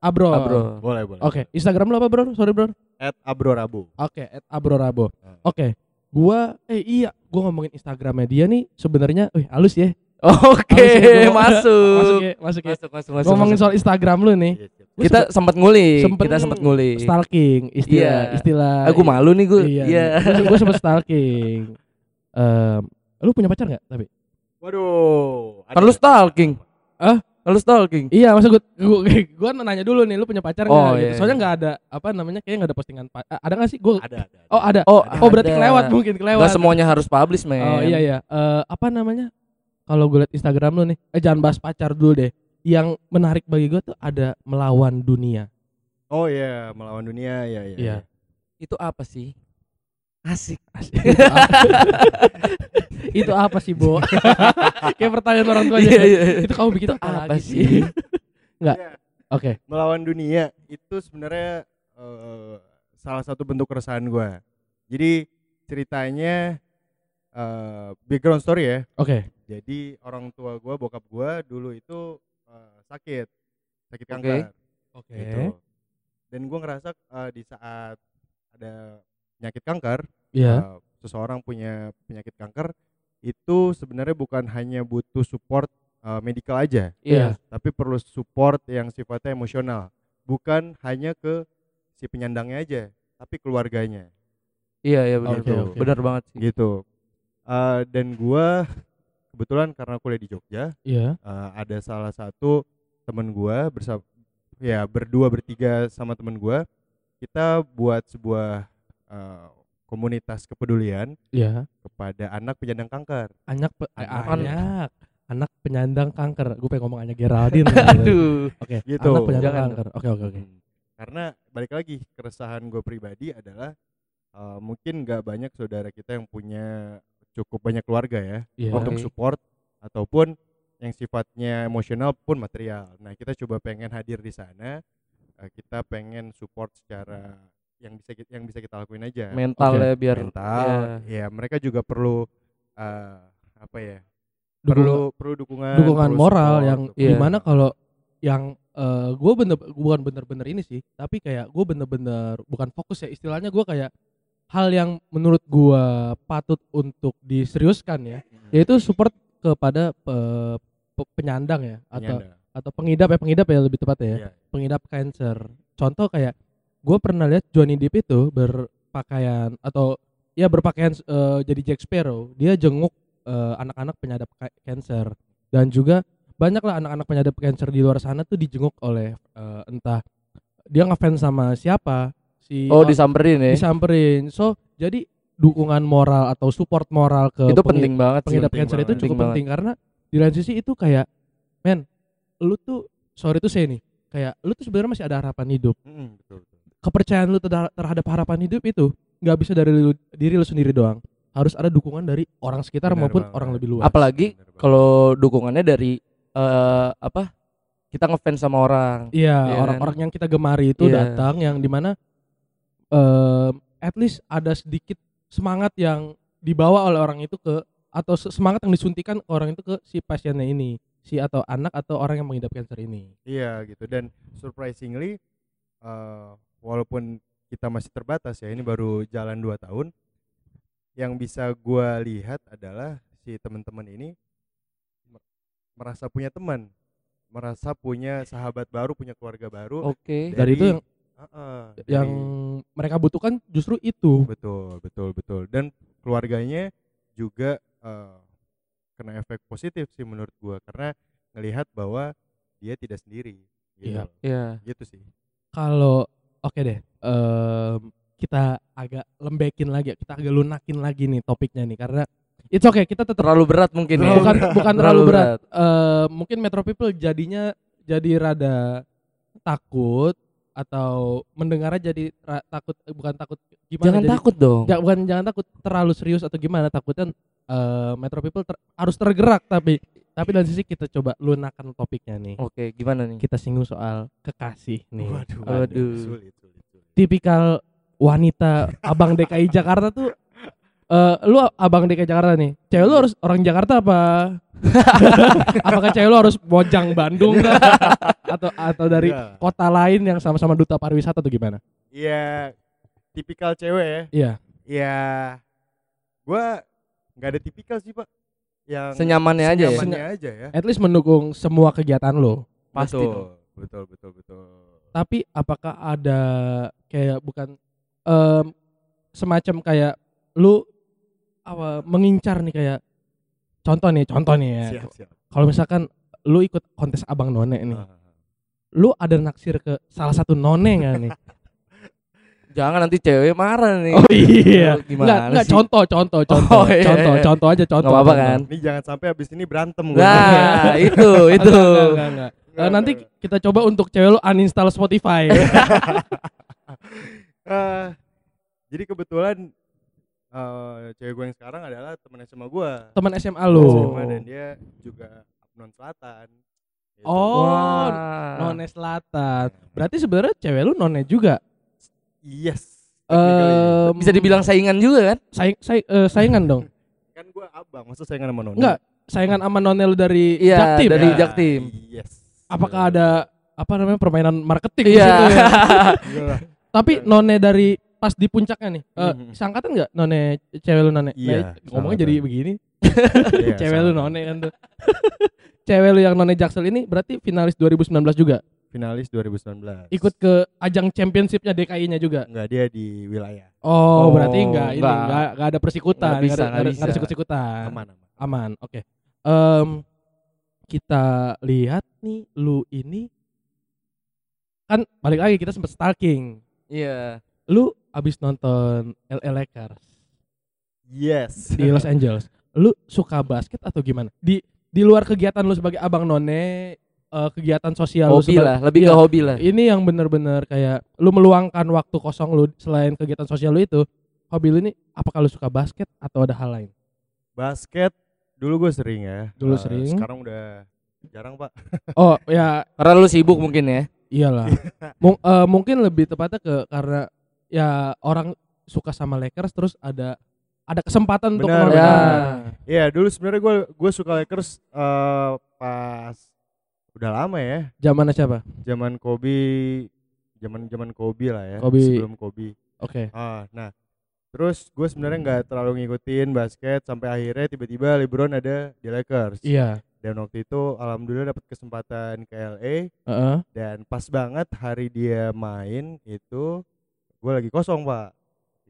Speaker 1: Abro.
Speaker 2: Abro.
Speaker 3: boleh, boleh.
Speaker 1: Oke, Instagram lu apa, Bro? Sorry, Bro.
Speaker 3: At Abro Rabu.
Speaker 1: Oke, at Abro Rabo.
Speaker 3: Hmm.
Speaker 1: Oke. Gua eh iya, gua ngomongin Instagramnya dia nih sebenarnya, wih halus ya.
Speaker 2: Oke,
Speaker 1: Halus ya, gua-
Speaker 2: masuk.
Speaker 1: Masuk ya, masuk ya.
Speaker 2: Masuk, masuk, masuk.
Speaker 1: Ngomongin
Speaker 2: masuk.
Speaker 1: soal Instagram lu nih.
Speaker 3: Iya.
Speaker 1: Gua
Speaker 2: kita sempat ngulik,
Speaker 1: sempet
Speaker 2: kita sempat ngulik.
Speaker 1: stalking, istilah
Speaker 2: Iya.
Speaker 1: istilah.
Speaker 2: Aku malu nih gue.
Speaker 1: Iya.
Speaker 2: Iya.
Speaker 1: Gua, gua sempet stalking. Em, lu punya pacar nggak tapi?
Speaker 3: Waduh.
Speaker 2: Kan lu stalking.
Speaker 1: Hah?
Speaker 2: Kan lu stalking.
Speaker 1: Iya, maksud gua, gua, gua nanya dulu nih, lu punya pacar nggak?
Speaker 2: Oh,
Speaker 1: gitu.
Speaker 2: iya,
Speaker 1: Soalnya
Speaker 2: iya.
Speaker 1: nggak ada apa namanya, kayaknya nggak ada postingan. pa- eh, Ada nggak sih? Gua
Speaker 3: Ada, ada.
Speaker 1: Oh ada.
Speaker 2: Oh,
Speaker 1: Oh berarti
Speaker 2: ada.
Speaker 1: kelewat mungkin kelewat.
Speaker 2: Gak semuanya harus publish, men.
Speaker 1: Oh iya iya. Eh, apa namanya? Kalau gue liat Instagram lu nih, eh jangan bahas pacar dulu deh. Yang menarik bagi gue tuh ada melawan dunia.
Speaker 3: Oh iya, melawan dunia, ya ya.
Speaker 1: Iya.
Speaker 2: Itu apa sih? Asik.
Speaker 1: itu, apa? itu apa sih, Bo? Kayak pertanyaan orang tua aja.
Speaker 2: Iya, iya.
Speaker 1: Itu kamu bikin
Speaker 2: Itu
Speaker 1: apa,
Speaker 2: apa
Speaker 1: lagi
Speaker 2: sih?
Speaker 1: Enggak.
Speaker 3: Iya.
Speaker 1: Oke.
Speaker 3: Melawan dunia itu sebenarnya eh, salah satu bentuk keresahan gua. Jadi ceritanya eh, background story ya.
Speaker 1: Oke.
Speaker 3: Jadi orang tua gua, bokap gua dulu itu eh, sakit, sakit
Speaker 2: Oke.
Speaker 3: kanker.
Speaker 1: Oke.
Speaker 3: Gitu. Dan gua ngerasa eh, di saat ada penyakit kanker,
Speaker 1: Iya.
Speaker 3: eh, seseorang punya penyakit kanker itu sebenarnya bukan hanya butuh support eh, medical aja,
Speaker 2: Iya.
Speaker 3: tapi perlu support yang sifatnya emosional, bukan hanya ke si penyandangnya aja, tapi keluarganya,
Speaker 2: Iya, iya benar.
Speaker 1: Oke, oke.
Speaker 2: Benar banget sih.
Speaker 3: gitu. Eh, dan gua kebetulan karena kuliah di Jogja,
Speaker 1: Iya.
Speaker 3: eh, ada salah satu temen gua bersama, ya berdua bertiga sama temen gua, kita buat sebuah eh, komunitas kepedulian
Speaker 1: Iya.
Speaker 3: kepada anak penyandang kanker.
Speaker 1: Anak pe- eh,
Speaker 3: Anak.
Speaker 1: anak. anak penyandang kanker. Gue pengen ngomong hanya Geraldine.
Speaker 2: Aduh.
Speaker 1: Oke,
Speaker 3: Gitu.
Speaker 1: anak penyandang
Speaker 2: Jangan.
Speaker 1: kanker. Oke, oke, oke.
Speaker 3: Hmm. Karena balik lagi keresahan gue pribadi adalah uh, mungkin nggak banyak saudara kita yang punya cukup banyak keluarga ya
Speaker 1: Iya.
Speaker 3: untuk support ataupun yang sifatnya emosional pun material. Nah kita coba pengen hadir di sana, uh, kita pengen support secara yang bisa kita, yang bisa kita lakuin aja.
Speaker 2: Mental
Speaker 1: Oke.
Speaker 2: ya biar
Speaker 3: Mental,
Speaker 2: ya.
Speaker 3: ya mereka juga perlu uh, apa ya?
Speaker 1: Dukungan-
Speaker 3: perlu perlu dukungan,
Speaker 1: dukungan
Speaker 3: perlu
Speaker 1: moral
Speaker 3: support,
Speaker 1: yang
Speaker 2: Iya.
Speaker 1: di mana kalau yang gue bener bukan bener-bener ini sih tapi kayak gue bener-bener bukan fokus ya istilahnya gue kayak hal yang menurut gue patut untuk diseriuskan ya
Speaker 3: Hmm.
Speaker 1: yaitu support kepada pe- pe- penyandang ya atau
Speaker 3: Penyandang.
Speaker 1: atau pengidap ya pengidap ya lebih tepatnya ya
Speaker 3: Iya.
Speaker 1: pengidap cancer contoh kayak gue pernah lihat Johnny Depp itu berpakaian atau ya berpakaian eh, jadi Jack Sparrow dia jenguk eh, anak-anak penyadap ka- cancer dan juga banyak lah anak-anak penyadap cancer di luar sana tuh dijenguk oleh eh, entah dia ngefans sama siapa si
Speaker 2: Oh, disamperin ya.
Speaker 1: disamperin so jadi dukungan moral atau support moral ke
Speaker 2: Itu penting banget sih.
Speaker 1: pengidap cancer itu cukup
Speaker 2: Penting
Speaker 1: penting karena di lain sisi itu kayak men lu tuh sorry tuh saya nih kayak lu tuh sebenarnya masih ada harapan hidup
Speaker 3: betul, betul.
Speaker 1: Kepercayaan lu terha- terhadap harapan hidup itu nggak bisa dari lu, diri lu sendiri doang harus ada dukungan dari orang sekitar
Speaker 3: Benar
Speaker 1: maupun
Speaker 3: banget.
Speaker 1: orang lebih luas
Speaker 2: Apalagi kalau dukungannya dari eh apa? Kita ngefans sama orang.
Speaker 1: iya
Speaker 2: Iya kan?
Speaker 1: orang-orang yang kita gemari itu
Speaker 2: Iya.
Speaker 1: datang yang di mana em, at least ada sedikit semangat yang dibawa oleh orang itu ke atau se- semangat yang disuntikan ke orang itu ke si pasiennya ini si atau anak atau orang yang mengidap cancer ini
Speaker 3: Iya gitu dan surprisingly uh, walaupun kita masih terbatas ya ini baru jalan 2 tahun yang bisa gua lihat adalah si teman-teman ini mer- merasa punya teman merasa punya sahabat baru punya keluarga baru
Speaker 2: Oke.
Speaker 1: dari itu yang
Speaker 3: Heeh,
Speaker 1: yang
Speaker 3: dari-
Speaker 1: mereka butuhkan justru itu
Speaker 3: betul betul betul dan keluarganya juga uh, kena efek positif sih menurut gua karena ngelihat bahwa dia tidak sendiri gitu
Speaker 1: Iya.
Speaker 3: loh.
Speaker 2: Iya.
Speaker 3: gitu sih
Speaker 1: kalau oke deh em, kita agak lembekin lagi kita agak lunakin lagi nih topiknya nih karena it's okay kita tetap
Speaker 2: Terlalu berat mungkin ya.
Speaker 1: bukan bukan terlalu
Speaker 2: Terlalu
Speaker 1: berat, Eh, mungkin Metro People jadinya jadi rada takut atau mendengarnya jadi takut eh, bukan takut gimana
Speaker 2: Jangan
Speaker 1: jadi-
Speaker 2: takut dong.
Speaker 1: Ja- bukan jangan takut terlalu serius atau gimana takutnya eh, Metro People ter- harus tergerak tapi tapi dari sisi kita coba lunakan topiknya nih
Speaker 2: Oke, gimana nih?
Speaker 1: kita singgung soal kekasih nih
Speaker 3: Waduh,
Speaker 2: Waduh.
Speaker 3: sulit, sulit, sulit.
Speaker 1: tipikal wanita abang DKI Jakarta tuh eh lu abang DKI Jakarta nih cewek lu harus orang Jakarta apa apakah cewek lu harus Mojang Bandung atau atau dari
Speaker 3: Iya.
Speaker 1: kota lain yang sama-sama duta pariwisata tuh gimana
Speaker 3: Iya, tipikal cewek ya.
Speaker 1: iya
Speaker 3: Iya, gua nggak ada tipikal sih pak. Yang
Speaker 2: Senyamannya aja ya.
Speaker 3: senyamannya aja ya.
Speaker 1: at least mendukung semua kegiatan lo
Speaker 2: Pasti
Speaker 3: betul, betul, betul, betul.
Speaker 1: tapi apakah ada kayak bukan em, semacam kayak lu apa mengincar nih kayak contoh nih contoh nih ya
Speaker 3: Siap, siap.
Speaker 1: kalau misalkan lu ikut kontes abang none nih
Speaker 3: Ah,
Speaker 1: lu ada naksir ke salah satu none nggak nih
Speaker 2: Jangan nanti cewek marah nih.
Speaker 1: oh iya
Speaker 2: Gimana
Speaker 1: nggak nggak
Speaker 2: sih?
Speaker 1: contoh contoh contoh
Speaker 2: Oh, iya,
Speaker 1: contoh
Speaker 2: iya.
Speaker 1: contoh aja contoh
Speaker 2: apa-apa
Speaker 1: contoh.
Speaker 2: kan?
Speaker 3: Ini jangan sampai abis ini berantem gua.
Speaker 2: Nah, itu itu.
Speaker 1: Enggak, enggak, enggak, enggak. Eh, nanti
Speaker 3: enggak.
Speaker 1: kita coba untuk cewek lu uninstall Spotify
Speaker 3: Eh, jadi kebetulan eh cewek gue yang sekarang adalah teman SMA gue.
Speaker 1: teman SMA lu
Speaker 3: SMA dan dia juga non selatan. Gitu.
Speaker 1: Oh,
Speaker 2: Wah.
Speaker 1: none selatan berarti sebenarnya cewek lu none juga
Speaker 3: Yes. Technically.
Speaker 2: Bisa dibilang saingan juga kan?
Speaker 1: saing, saing- eh, saingan dong
Speaker 3: kan gue abang, masa saya nggak sama Nona?
Speaker 1: Enggak, saingan sama none lu dari
Speaker 2: Iya,
Speaker 1: Jaktim
Speaker 2: dari
Speaker 1: ya?
Speaker 2: Jaktim.
Speaker 3: Yes.
Speaker 1: apakah ada apa namanya permainan marketing di
Speaker 2: Iya.
Speaker 1: situ ya?
Speaker 3: Enggak lah.
Speaker 1: Tapi none dari pas di puncaknya nih, eh,
Speaker 3: Mhm.
Speaker 1: seangkatan nggak none cewek lu none?
Speaker 3: Iya,
Speaker 1: Nah, ngomongnya jadi begini.
Speaker 3: Iya,
Speaker 1: cewek lu
Speaker 3: sama.
Speaker 1: none kan tuh. cewek lu yang none Jaksel ini berarti finalis 2019 juga.
Speaker 3: Finalis 2019.
Speaker 1: Ikut ke ajang championshipnya DKI-nya juga.
Speaker 3: Enggak dia di wilayah.
Speaker 1: Oh,
Speaker 2: Oh,
Speaker 1: berarti enggak ini
Speaker 2: enggak.
Speaker 1: enggak enggak ada persikutan,
Speaker 2: Nggak bisa,
Speaker 1: enggak ada,
Speaker 2: nggak
Speaker 1: nggak ada- sikut-sikutan.
Speaker 3: Aman aman.
Speaker 1: Aman, oke. Em, kita lihat nih lu ini kan balik lagi kita sempat stalking.
Speaker 2: Iya.
Speaker 1: Lu abis nonton LA Lakers
Speaker 3: Yes.
Speaker 1: di Los Angeles. Lu suka basket atau gimana? Di di luar kegiatan lu sebagai abang none eh, kegiatan sosial
Speaker 2: hobi lah, lebih
Speaker 1: Iya.
Speaker 2: ke hobi lah.
Speaker 1: ini yang bener-bener kayak lu meluangkan waktu kosong lu selain kegiatan sosial lu itu hobi lu ini apakah lu suka basket atau ada hal lain
Speaker 3: Basket dulu gue sering ya.
Speaker 1: Dulu
Speaker 3: Eh,
Speaker 1: sering.
Speaker 3: Sekarang udah jarang pak.
Speaker 1: oh ya
Speaker 2: Karena lu sibuk mungkin ya.
Speaker 1: iyalah Mung- eh, mungkin lebih tepatnya ke karena ya orang suka sama Lakers terus ada ada kesempatan untuk
Speaker 3: Benar,
Speaker 1: nonton.
Speaker 2: Ya.
Speaker 3: Iya dulu sebenarnya gue gue suka Lakers eh, pas udah lama ya.
Speaker 1: zamannya siapa
Speaker 3: Zaman Kobe, zaman zaman Kobe lah ya.
Speaker 1: Kobe.
Speaker 3: Sebelum Kobe.
Speaker 1: oke
Speaker 3: Ah, nah terus gue sebenarnya nggak terlalu ngikutin basket sampai akhirnya tiba-tiba LeBron ada di Lakers.
Speaker 1: iya
Speaker 3: Dan waktu itu alhamdulillah dapat kesempatan ke LA
Speaker 1: Heeh.
Speaker 3: dan pas banget hari dia main itu gue lagi kosong pak.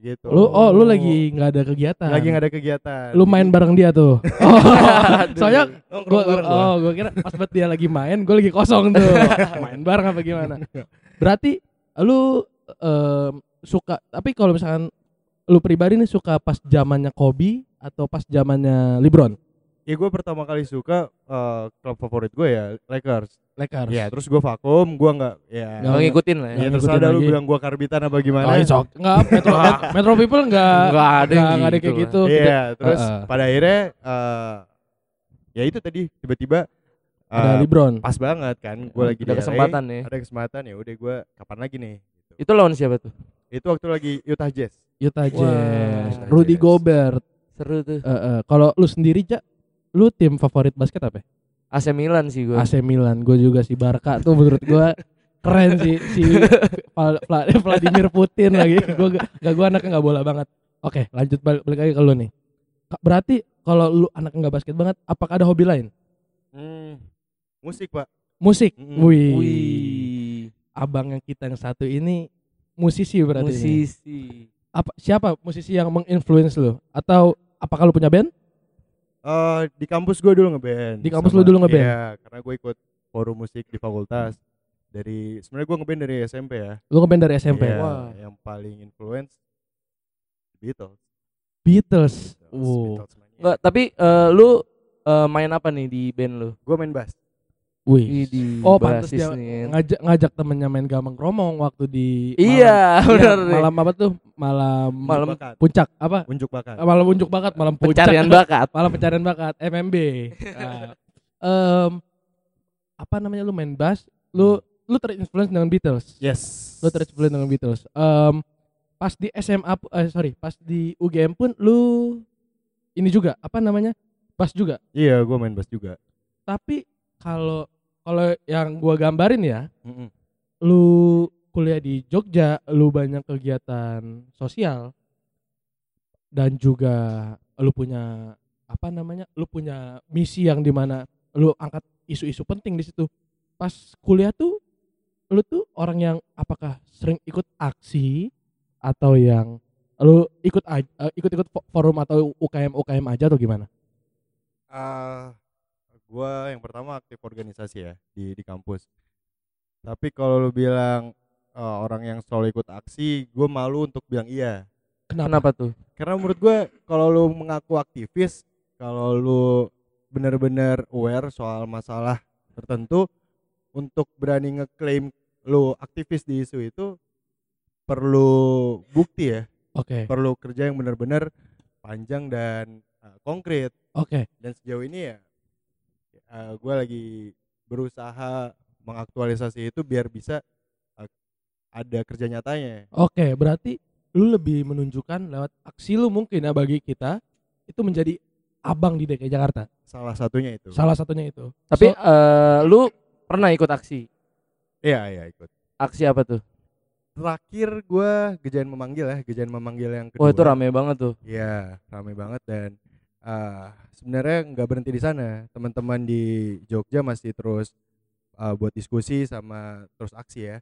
Speaker 3: Gitu.
Speaker 1: lu oh lu lagi nggak ada kegiatan?
Speaker 3: Lagi nggak ada kegiatan.
Speaker 1: lu main bareng dia tuh? Oh, soalnya
Speaker 3: Nongkrong
Speaker 1: gua,
Speaker 3: gua.
Speaker 1: oh gua kira pas banget dia lagi main gue lagi kosong tuh. Main bareng apa gimana? Berarti lu em, suka tapi kalau misalkan lu pribadi nih suka pas zamannya Kobe atau pas zamannya LeBron
Speaker 3: Ya gue pertama kali suka eh, klub favorit gue ya Lakers.
Speaker 1: Lakers
Speaker 3: Ya terus gue vakum, gue nggak ya.
Speaker 1: Nggak
Speaker 2: Nggak ngikutin lah ya.
Speaker 3: Ya
Speaker 1: Nggak
Speaker 3: terserah
Speaker 1: ngikutin
Speaker 3: dah lu bilang gue karbitan apa gimana.
Speaker 1: Oh, okay. Enggak, Metro, Met- Metro People enggak
Speaker 2: Nggak ada yang
Speaker 1: enggak ada
Speaker 2: gitu
Speaker 1: kayak
Speaker 2: lah.
Speaker 1: gitu.
Speaker 3: Iya, terus
Speaker 1: Heeh.
Speaker 3: pada akhirnya eh ya itu tadi tiba-tiba
Speaker 1: Ada
Speaker 3: eh,
Speaker 1: LeBron.
Speaker 3: pas banget kan gue lagi
Speaker 2: Ada
Speaker 3: LA,
Speaker 2: kesempatan ya.
Speaker 3: ada kesempatan ya udah gue kapan lagi nih gitu.
Speaker 2: Itu lawan siapa tuh?
Speaker 3: itu waktu lagi Utah Jazz
Speaker 1: Utah. Jazz,
Speaker 3: Utah
Speaker 1: Rudy. Gobert.
Speaker 2: Seru tuh.
Speaker 1: Eh, eh. Kalau lu sendiri, Jak, lu tim favorit basket apa?
Speaker 2: AC Milan sih gue.
Speaker 1: AC Milan. Gue juga si Barca tuh menurut gua keren sih si Vladimir Putin lagi. Gua gak, gak gua anaknya nggak bola banget. Oke, lanjut balik, balik lagi ke lu nih. Berarti kalau lu anak nggak basket banget, apakah ada hobi lain?
Speaker 3: Hmm, musik pak
Speaker 1: Musik.
Speaker 3: Mm-mm.
Speaker 1: Wih.
Speaker 2: Wih.
Speaker 1: Abang yang kita yang satu ini musisi berarti.
Speaker 2: Musisi.
Speaker 1: Apa siapa musisi yang menginfluence lu? Atau apakah lu punya band?
Speaker 3: Eh, di kampus gue dulu ngeband
Speaker 1: Di kampus lu dulu ngeband?
Speaker 3: iya karena gue ikut forum musik di fakultas dari sebenarnya gue ngeband dari SMP ya
Speaker 1: Lu ngeband dari SMP.
Speaker 3: Iya,
Speaker 2: Wah.
Speaker 3: yang paling influence Beatles
Speaker 1: Beatles.
Speaker 3: Beatles,
Speaker 1: Wow.
Speaker 3: Beatles.
Speaker 2: Enggak, tapi eh, lu eh, main apa nih di band lu?
Speaker 3: gue main bass
Speaker 1: Wih.
Speaker 2: Di
Speaker 1: Oh, pantes
Speaker 2: basis
Speaker 1: dia
Speaker 2: nih.
Speaker 1: ngajak ngajak temennya main gambang kromong waktu di
Speaker 2: Iya,
Speaker 1: malam,
Speaker 2: benar
Speaker 1: iya,
Speaker 2: nih.
Speaker 1: malam apa tuh? Malam
Speaker 2: Malam
Speaker 3: bakat
Speaker 1: puncak apa?
Speaker 3: unjuk bakat
Speaker 1: Eh, Malam unjuk bakat, malam puncak.
Speaker 2: Pencarian bakat.
Speaker 1: malam pencarian bakat MMB. Nah, em, apa namanya lu main bass, lu lu terinfluence dengan Beatles.
Speaker 3: yes
Speaker 1: Lu terinfluence dengan Beatles. Em, pas di SMA eh, sorry, pas di UGM pun lu ini juga apa namanya? Bass juga.
Speaker 3: iya gue main bass juga
Speaker 1: Tapi kalau kalau yang gua gambarin ya,
Speaker 3: Mm-mm.
Speaker 1: lu kuliah di Jogja, lu banyak kegiatan sosial dan juga lu punya apa namanya? Lu punya misi yang di mana lu angkat isu-isu penting di situ. Pas kuliah tuh lu tuh orang yang apakah sering ikut aksi atau yang lu ikut eh, ikut-ikut fo- forum atau UKM UKM aja atau gimana?
Speaker 3: Ah, gua yang pertama aktif organisasi ya di di kampus. Tapi kalau lu bilang eh, orang yang selalu ikut aksi, gue malu untuk bilang iya.
Speaker 2: Kenapa tuh?
Speaker 3: Karena menurut gue kalau lu mengaku aktivis, kalau lu benar-benar aware soal masalah tertentu, untuk berani ngeklaim lu aktivis di isu itu perlu bukti ya,
Speaker 1: Oke.
Speaker 3: perlu kerja yang benar-benar panjang dan eh, konkret.
Speaker 1: Oke.
Speaker 3: dan sejauh ini ya gue lagi berusaha mengaktualisasi itu biar bisa eh, ada kerja nyatanya
Speaker 1: Oke, berarti lu lebih menunjukkan lewat aksi lu mungkin ya bagi kita itu menjadi abang di DKI Jakarta.
Speaker 3: salah satunya itu
Speaker 1: Salah satunya itu.
Speaker 2: Tapi
Speaker 1: So-
Speaker 2: eh, lu pernah ikut aksi?
Speaker 3: iya iya ikut
Speaker 2: Aksi apa tuh?
Speaker 3: terakhir gue gejayan memanggil ya gejayan memanggil yang kedua
Speaker 2: Wah, itu rame banget tuh.
Speaker 3: iya rame banget dan eh, sebenarnya nggak berhenti di sana teman-teman di Jogja masih terus eh, buat diskusi sama terus aksi ya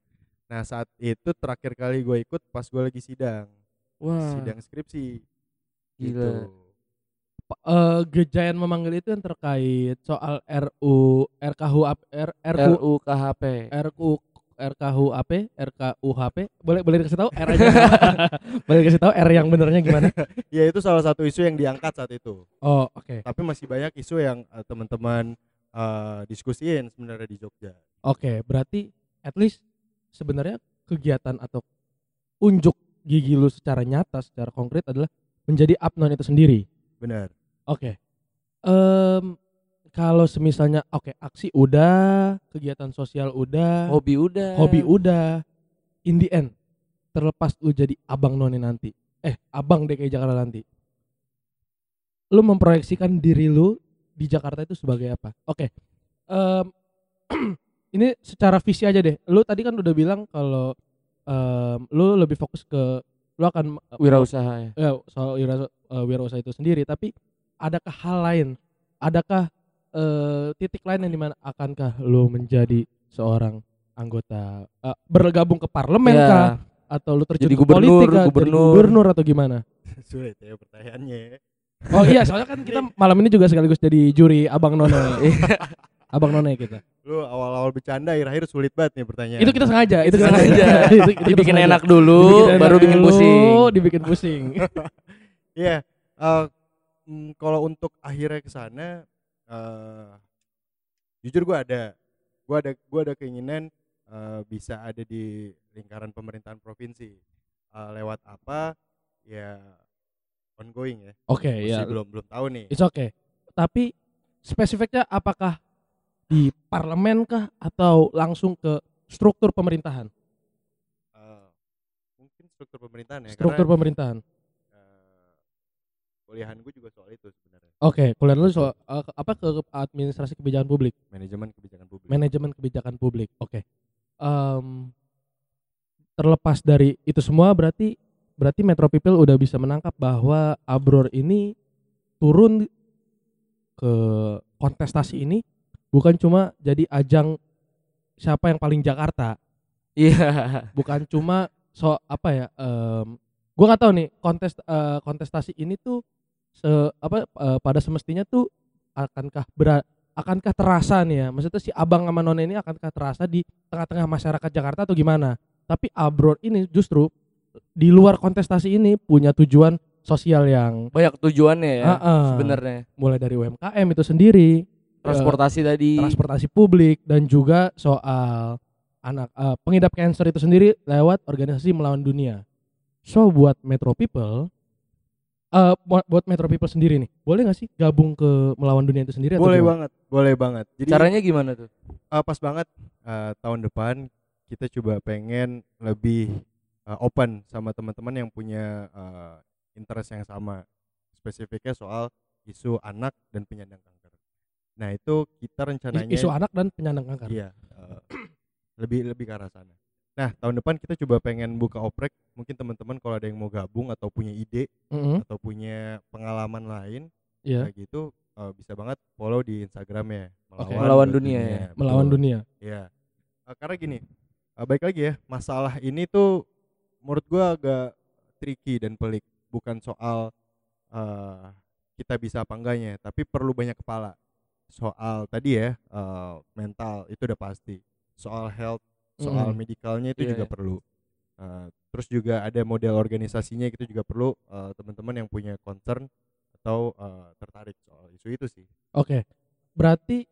Speaker 3: nah saat itu terakhir kali gue ikut pas gue lagi sidang
Speaker 2: Wah.
Speaker 3: sidang skripsi
Speaker 2: Gila.
Speaker 3: gitu
Speaker 1: eh, gejayan memanggil itu yang terkait soal RU RKU ap- R, RU
Speaker 2: RUU KHP.
Speaker 1: RU RKUHP, RKUHP. Boleh boleh dikasih tahu R aja. boleh dikasih tahu R yang benernya gimana?
Speaker 3: Ya itu salah satu isu yang diangkat saat itu.
Speaker 1: Oh, oke.
Speaker 3: Tapi masih banyak isu yang eh, teman-teman eh, diskusiin sebenarnya di Jogja.
Speaker 1: Oke, berarti at least sebenarnya kegiatan atau unjuk gigi lu secara nyata, secara konkret adalah menjadi abnon itu sendiri.
Speaker 3: Benar.
Speaker 1: Oke. Em kalau semisalnya oke aksi udah, kegiatan sosial udah,
Speaker 2: Hobi udah.
Speaker 1: hobi udah, in the end terlepas lu jadi abang none nanti, eh abang DKI Jakarta nanti, lu memproyeksikan diri lu di Jakarta itu sebagai apa? Oke, em, ini secara visi aja deh. Lu tadi kan udah bilang kalau em, lu lebih fokus ke lu akan
Speaker 2: Wirausaha ya.
Speaker 1: ya soal wira, eh, wirausaha itu sendiri tapi adakah hal lain adakah eh, titik lain yang di mana akankah lu menjadi seorang anggota eh, bergabung ke parlemen
Speaker 2: Ya.
Speaker 1: kah atau lu terjun
Speaker 2: Jadi
Speaker 1: ke
Speaker 2: gubernur,
Speaker 1: politik kah? Jadi
Speaker 2: gubernur.
Speaker 1: gubernur atau gimana
Speaker 3: Sulit ya pertanyaannya.
Speaker 1: oh iya soalnya kan kita malam ini juga sekaligus jadi juri abang none abang none kita
Speaker 3: Lu awal-awal bercanda akhir-akhir sulit banget nih pertanyaan.
Speaker 1: itu kita sengaja itu kita
Speaker 2: Sengaja.
Speaker 1: sengaja Itu- itu kita
Speaker 2: Dibikin
Speaker 1: sengaja.
Speaker 2: enak dulu,
Speaker 1: Dibikin
Speaker 2: baru
Speaker 1: enak
Speaker 2: bikin pusing.
Speaker 1: dibikin pusing
Speaker 3: Iya. eh, mm, kalau untuk akhirnya ke sana eh jujur gua ada gua ada gua ada keinginan eh, bisa ada di lingkaran pemerintahan provinsi. Eh, lewat apa? Ya ongoing ya.
Speaker 1: oke
Speaker 3: Masih
Speaker 1: ya
Speaker 3: belum belum tahu nih.
Speaker 1: It's okay. Tapi spesifiknya apakah di parlemen kah atau langsung ke struktur pemerintahan?
Speaker 3: Eh, mungkin struktur pemerintahan ya
Speaker 1: Struktur pemerintahan.
Speaker 3: Kuliahan gue juga soal itu sebenarnya.
Speaker 1: Oke, kuliah lu soal ke- apa ke administrasi kebijakan publik,
Speaker 3: Manajemen kebijakan publik.
Speaker 1: manajemen kebijakan publik. Oke. Em, terlepas dari itu semua berarti berarti Metro People udah bisa menangkap bahwa Abror ini turun ke kontestasi ini bukan cuma jadi ajang siapa yang paling Jakarta,
Speaker 2: Iya.
Speaker 1: bukan cuma so apa ya em gua nggak tahu nih kontes eh, kontestasi ini tuh se apa eh, pada semestinya tuh akankah berat akankah terasa nih ya maksudnya si abang sama nona ini akankah terasa di tengah-tengah masyarakat Jakarta atau gimana tapi Abror ini justru di luar kontestasi ini punya tujuan sosial yang
Speaker 2: Banyak tujuannya ya.
Speaker 1: Ah-ah.
Speaker 2: Sebenarnya.
Speaker 1: mulai dari UMKM itu sendiri
Speaker 2: Transportasi tadi.
Speaker 1: transportasi publik dan juga soal anak eh, pengidap kanker itu sendiri lewat organisasi melawan dunia. So buat Metro People eh buat, buat Metro People sendiri nih, boleh nggak sih gabung ke melawan dunia itu sendiri? atau
Speaker 3: Boleh
Speaker 1: gimana?
Speaker 3: banget, boleh banget. Jadi
Speaker 2: Caranya gimana tuh?
Speaker 3: eh, pas banget eh, tahun depan kita coba pengen lebih eh, open sama teman-teman yang punya eh, interest yang sama. Spesifiknya soal isu anak dan penyandang kanker. Nah, itu kita rencananya
Speaker 1: Isu anak dan penyandang kanker.
Speaker 3: Iya, eh, lebih lebih ke arah sana. Nah, tahun depan kita coba pengen buka oprek. Mungkin teman-teman kalau ada yang mau gabung atau punya ide
Speaker 1: Mm-mm,
Speaker 3: atau punya pengalaman lain
Speaker 1: Iya.
Speaker 3: kayak gitu eh, bisa banget follow di Instagramnya
Speaker 1: Oke.
Speaker 2: Melawan dunia ya.
Speaker 3: Betul.
Speaker 1: Melawan dunia.
Speaker 3: Ya, Eh, karena gini, eh, baik lagi ya, masalah ini tuh menurut gua agak tricky dan pelik. Bukan soal eh, kita bisa apa enggaknya, tapi perlu banyak kepala. Soal tadi ya, eh, mental itu udah pasti. Soal health, soal
Speaker 1: Mm.
Speaker 3: medicalnya itu
Speaker 2: Iya,
Speaker 3: juga
Speaker 2: iya.
Speaker 3: perlu. Eh, terus juga ada model organisasinya itu juga perlu eh, teman-teman yang punya concern atau eh, tertarik soal isu itu sih.
Speaker 1: Oke. Berarti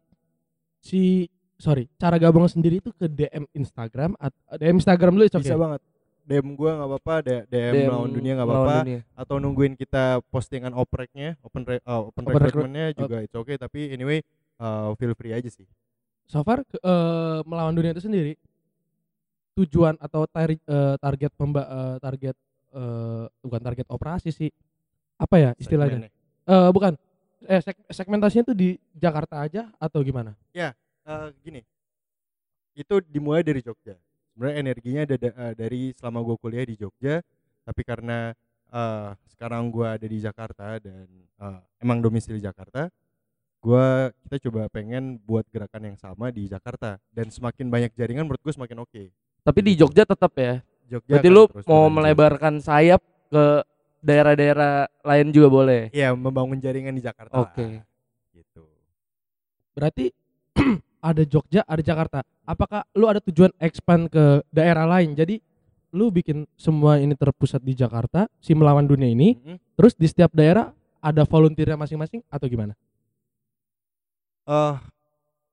Speaker 1: si sorry, cara gabung sendiri itu ke DM Instagram atau DM Instagram dulu it's okay.
Speaker 3: Bisa banget. DM gua nggak apa-apa, D- DM, melawan dunia nggak apa-apa, atau nungguin kita postingan opreknya, open re, uh, open,
Speaker 1: Open
Speaker 3: recruitmentnya juga it's okay. Tapi anyway, uh, feel free aja sih.
Speaker 1: so far ke- eh, melawan dunia itu sendiri tujuan atau tar- eh, target pemba eh, target eh, bukan target operasi sih apa ya istilahnya. Eh bukan eh seg- segmentasinya itu di Jakarta aja atau gimana
Speaker 3: Uh, gini, itu dimulai dari Jogja. Sebenarnya energinya ada da- uh, dari selama gua kuliah di Jogja, tapi karena uh, sekarang gua ada di Jakarta dan uh, emang domisili Jakarta, gua kita coba pengen buat gerakan yang sama di Jakarta dan semakin banyak jaringan menurut gue semakin oke.
Speaker 2: Tapi di Jogja tetap ya.
Speaker 3: Jogja
Speaker 2: Berarti lu mau melebarkan sayap ke daerah-daerah lain juga boleh.
Speaker 3: Iya, membangun jaringan di Jakarta.
Speaker 2: Oke.
Speaker 3: lah, Gitu.
Speaker 1: berarti ada Jogja, ada Jakarta. Apakah lu ada tujuan expand ke daerah lain? Jadi lu bikin semua ini terpusat di Jakarta, si melawan dunia ini,
Speaker 3: Mhm.
Speaker 1: terus di setiap daerah ada volunteernya masing-masing atau gimana?
Speaker 3: eh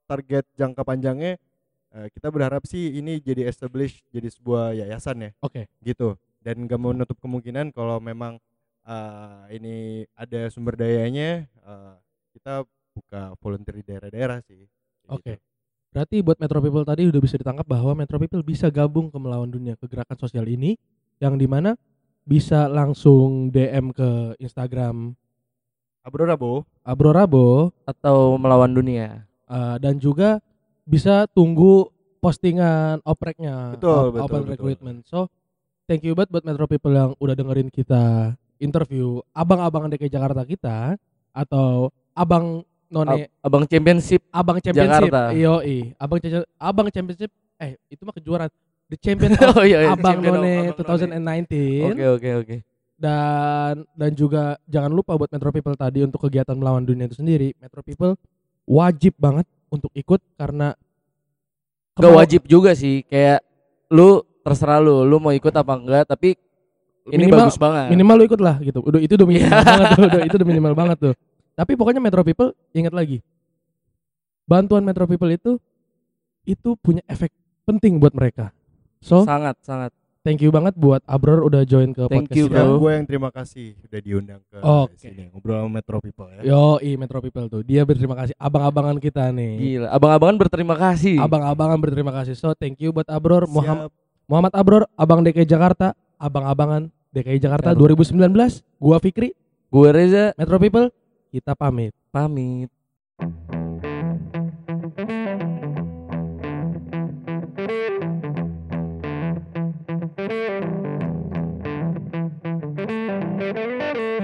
Speaker 3: target jangka panjangnya eh, kita berharap sih ini jadi establish jadi sebuah yayasan ya
Speaker 1: Oke.
Speaker 3: gitu dan gak menutup kemungkinan kalau memang eh, ini ada sumber dayanya eh, kita buka volunteer di daerah-daerah sih
Speaker 1: Oke.
Speaker 3: gitu.
Speaker 1: Berarti buat Metro People tadi udah bisa ditangkap bahwa Metro People bisa gabung ke melawan dunia ke gerakan sosial ini yang di mana bisa langsung DM ke Instagram
Speaker 3: Abro Rabo
Speaker 1: Abro Rabo
Speaker 2: atau melawan dunia.
Speaker 1: eh, dan juga bisa tunggu postingan opreknya
Speaker 3: Betul,
Speaker 1: op-
Speaker 3: betul,
Speaker 1: open
Speaker 3: betul.
Speaker 1: recruitment. So thank you banget buat Metro People yang udah dengerin kita interview abang-abang DKI Jakarta kita atau abang none
Speaker 2: Ab- Abang Championship.
Speaker 1: abang championship
Speaker 2: Jakarta.
Speaker 1: Yoi, abang abang championship eh itu mah kejuaraan the champion of
Speaker 2: oh iya, iya,
Speaker 1: abang
Speaker 2: champion
Speaker 1: none
Speaker 2: Abang None.
Speaker 1: 2019
Speaker 2: Oke oke oke.
Speaker 1: dan dan juga jangan lupa buat Metro People tadi untuk kegiatan melawan dunia itu sendiri Metro People wajib banget untuk ikut karena
Speaker 2: Gak wajib juga sih, kayak lu terserah lu, lu mau ikut apa enggak, tapi ini
Speaker 1: Minimal-
Speaker 2: bagus banget.
Speaker 1: minimal lu ikut lah gitu udah itu udah minimal banget tuh udah, itu udah minimal banget tuh tapi pokoknya Metro People ingat lagi bantuan Metro People itu itu punya efek penting buat mereka so
Speaker 2: sangat sangat
Speaker 1: thank you banget buat Abror udah join ke
Speaker 2: thank
Speaker 1: podcast
Speaker 2: you, bro.
Speaker 3: Gue yang terima kasih udah diundang ke
Speaker 1: okay.
Speaker 3: sini ngobrol sama Metro People ya.
Speaker 1: Yo, i Metro People tuh. Dia berterima kasih abang-abangan kita nih.
Speaker 2: Gila, abang-abangan berterima kasih.
Speaker 1: Abang-abangan berterima kasih. So, thank you buat Abror Muhammad Muhammad Abror, Abang DKI Jakarta, abang-abangan DKI Jakarta
Speaker 2: Siap.
Speaker 1: 2019. Gua Fikri,
Speaker 2: gua Reza,
Speaker 1: Metro People. Kita pamit.
Speaker 2: Pamit. Thank you.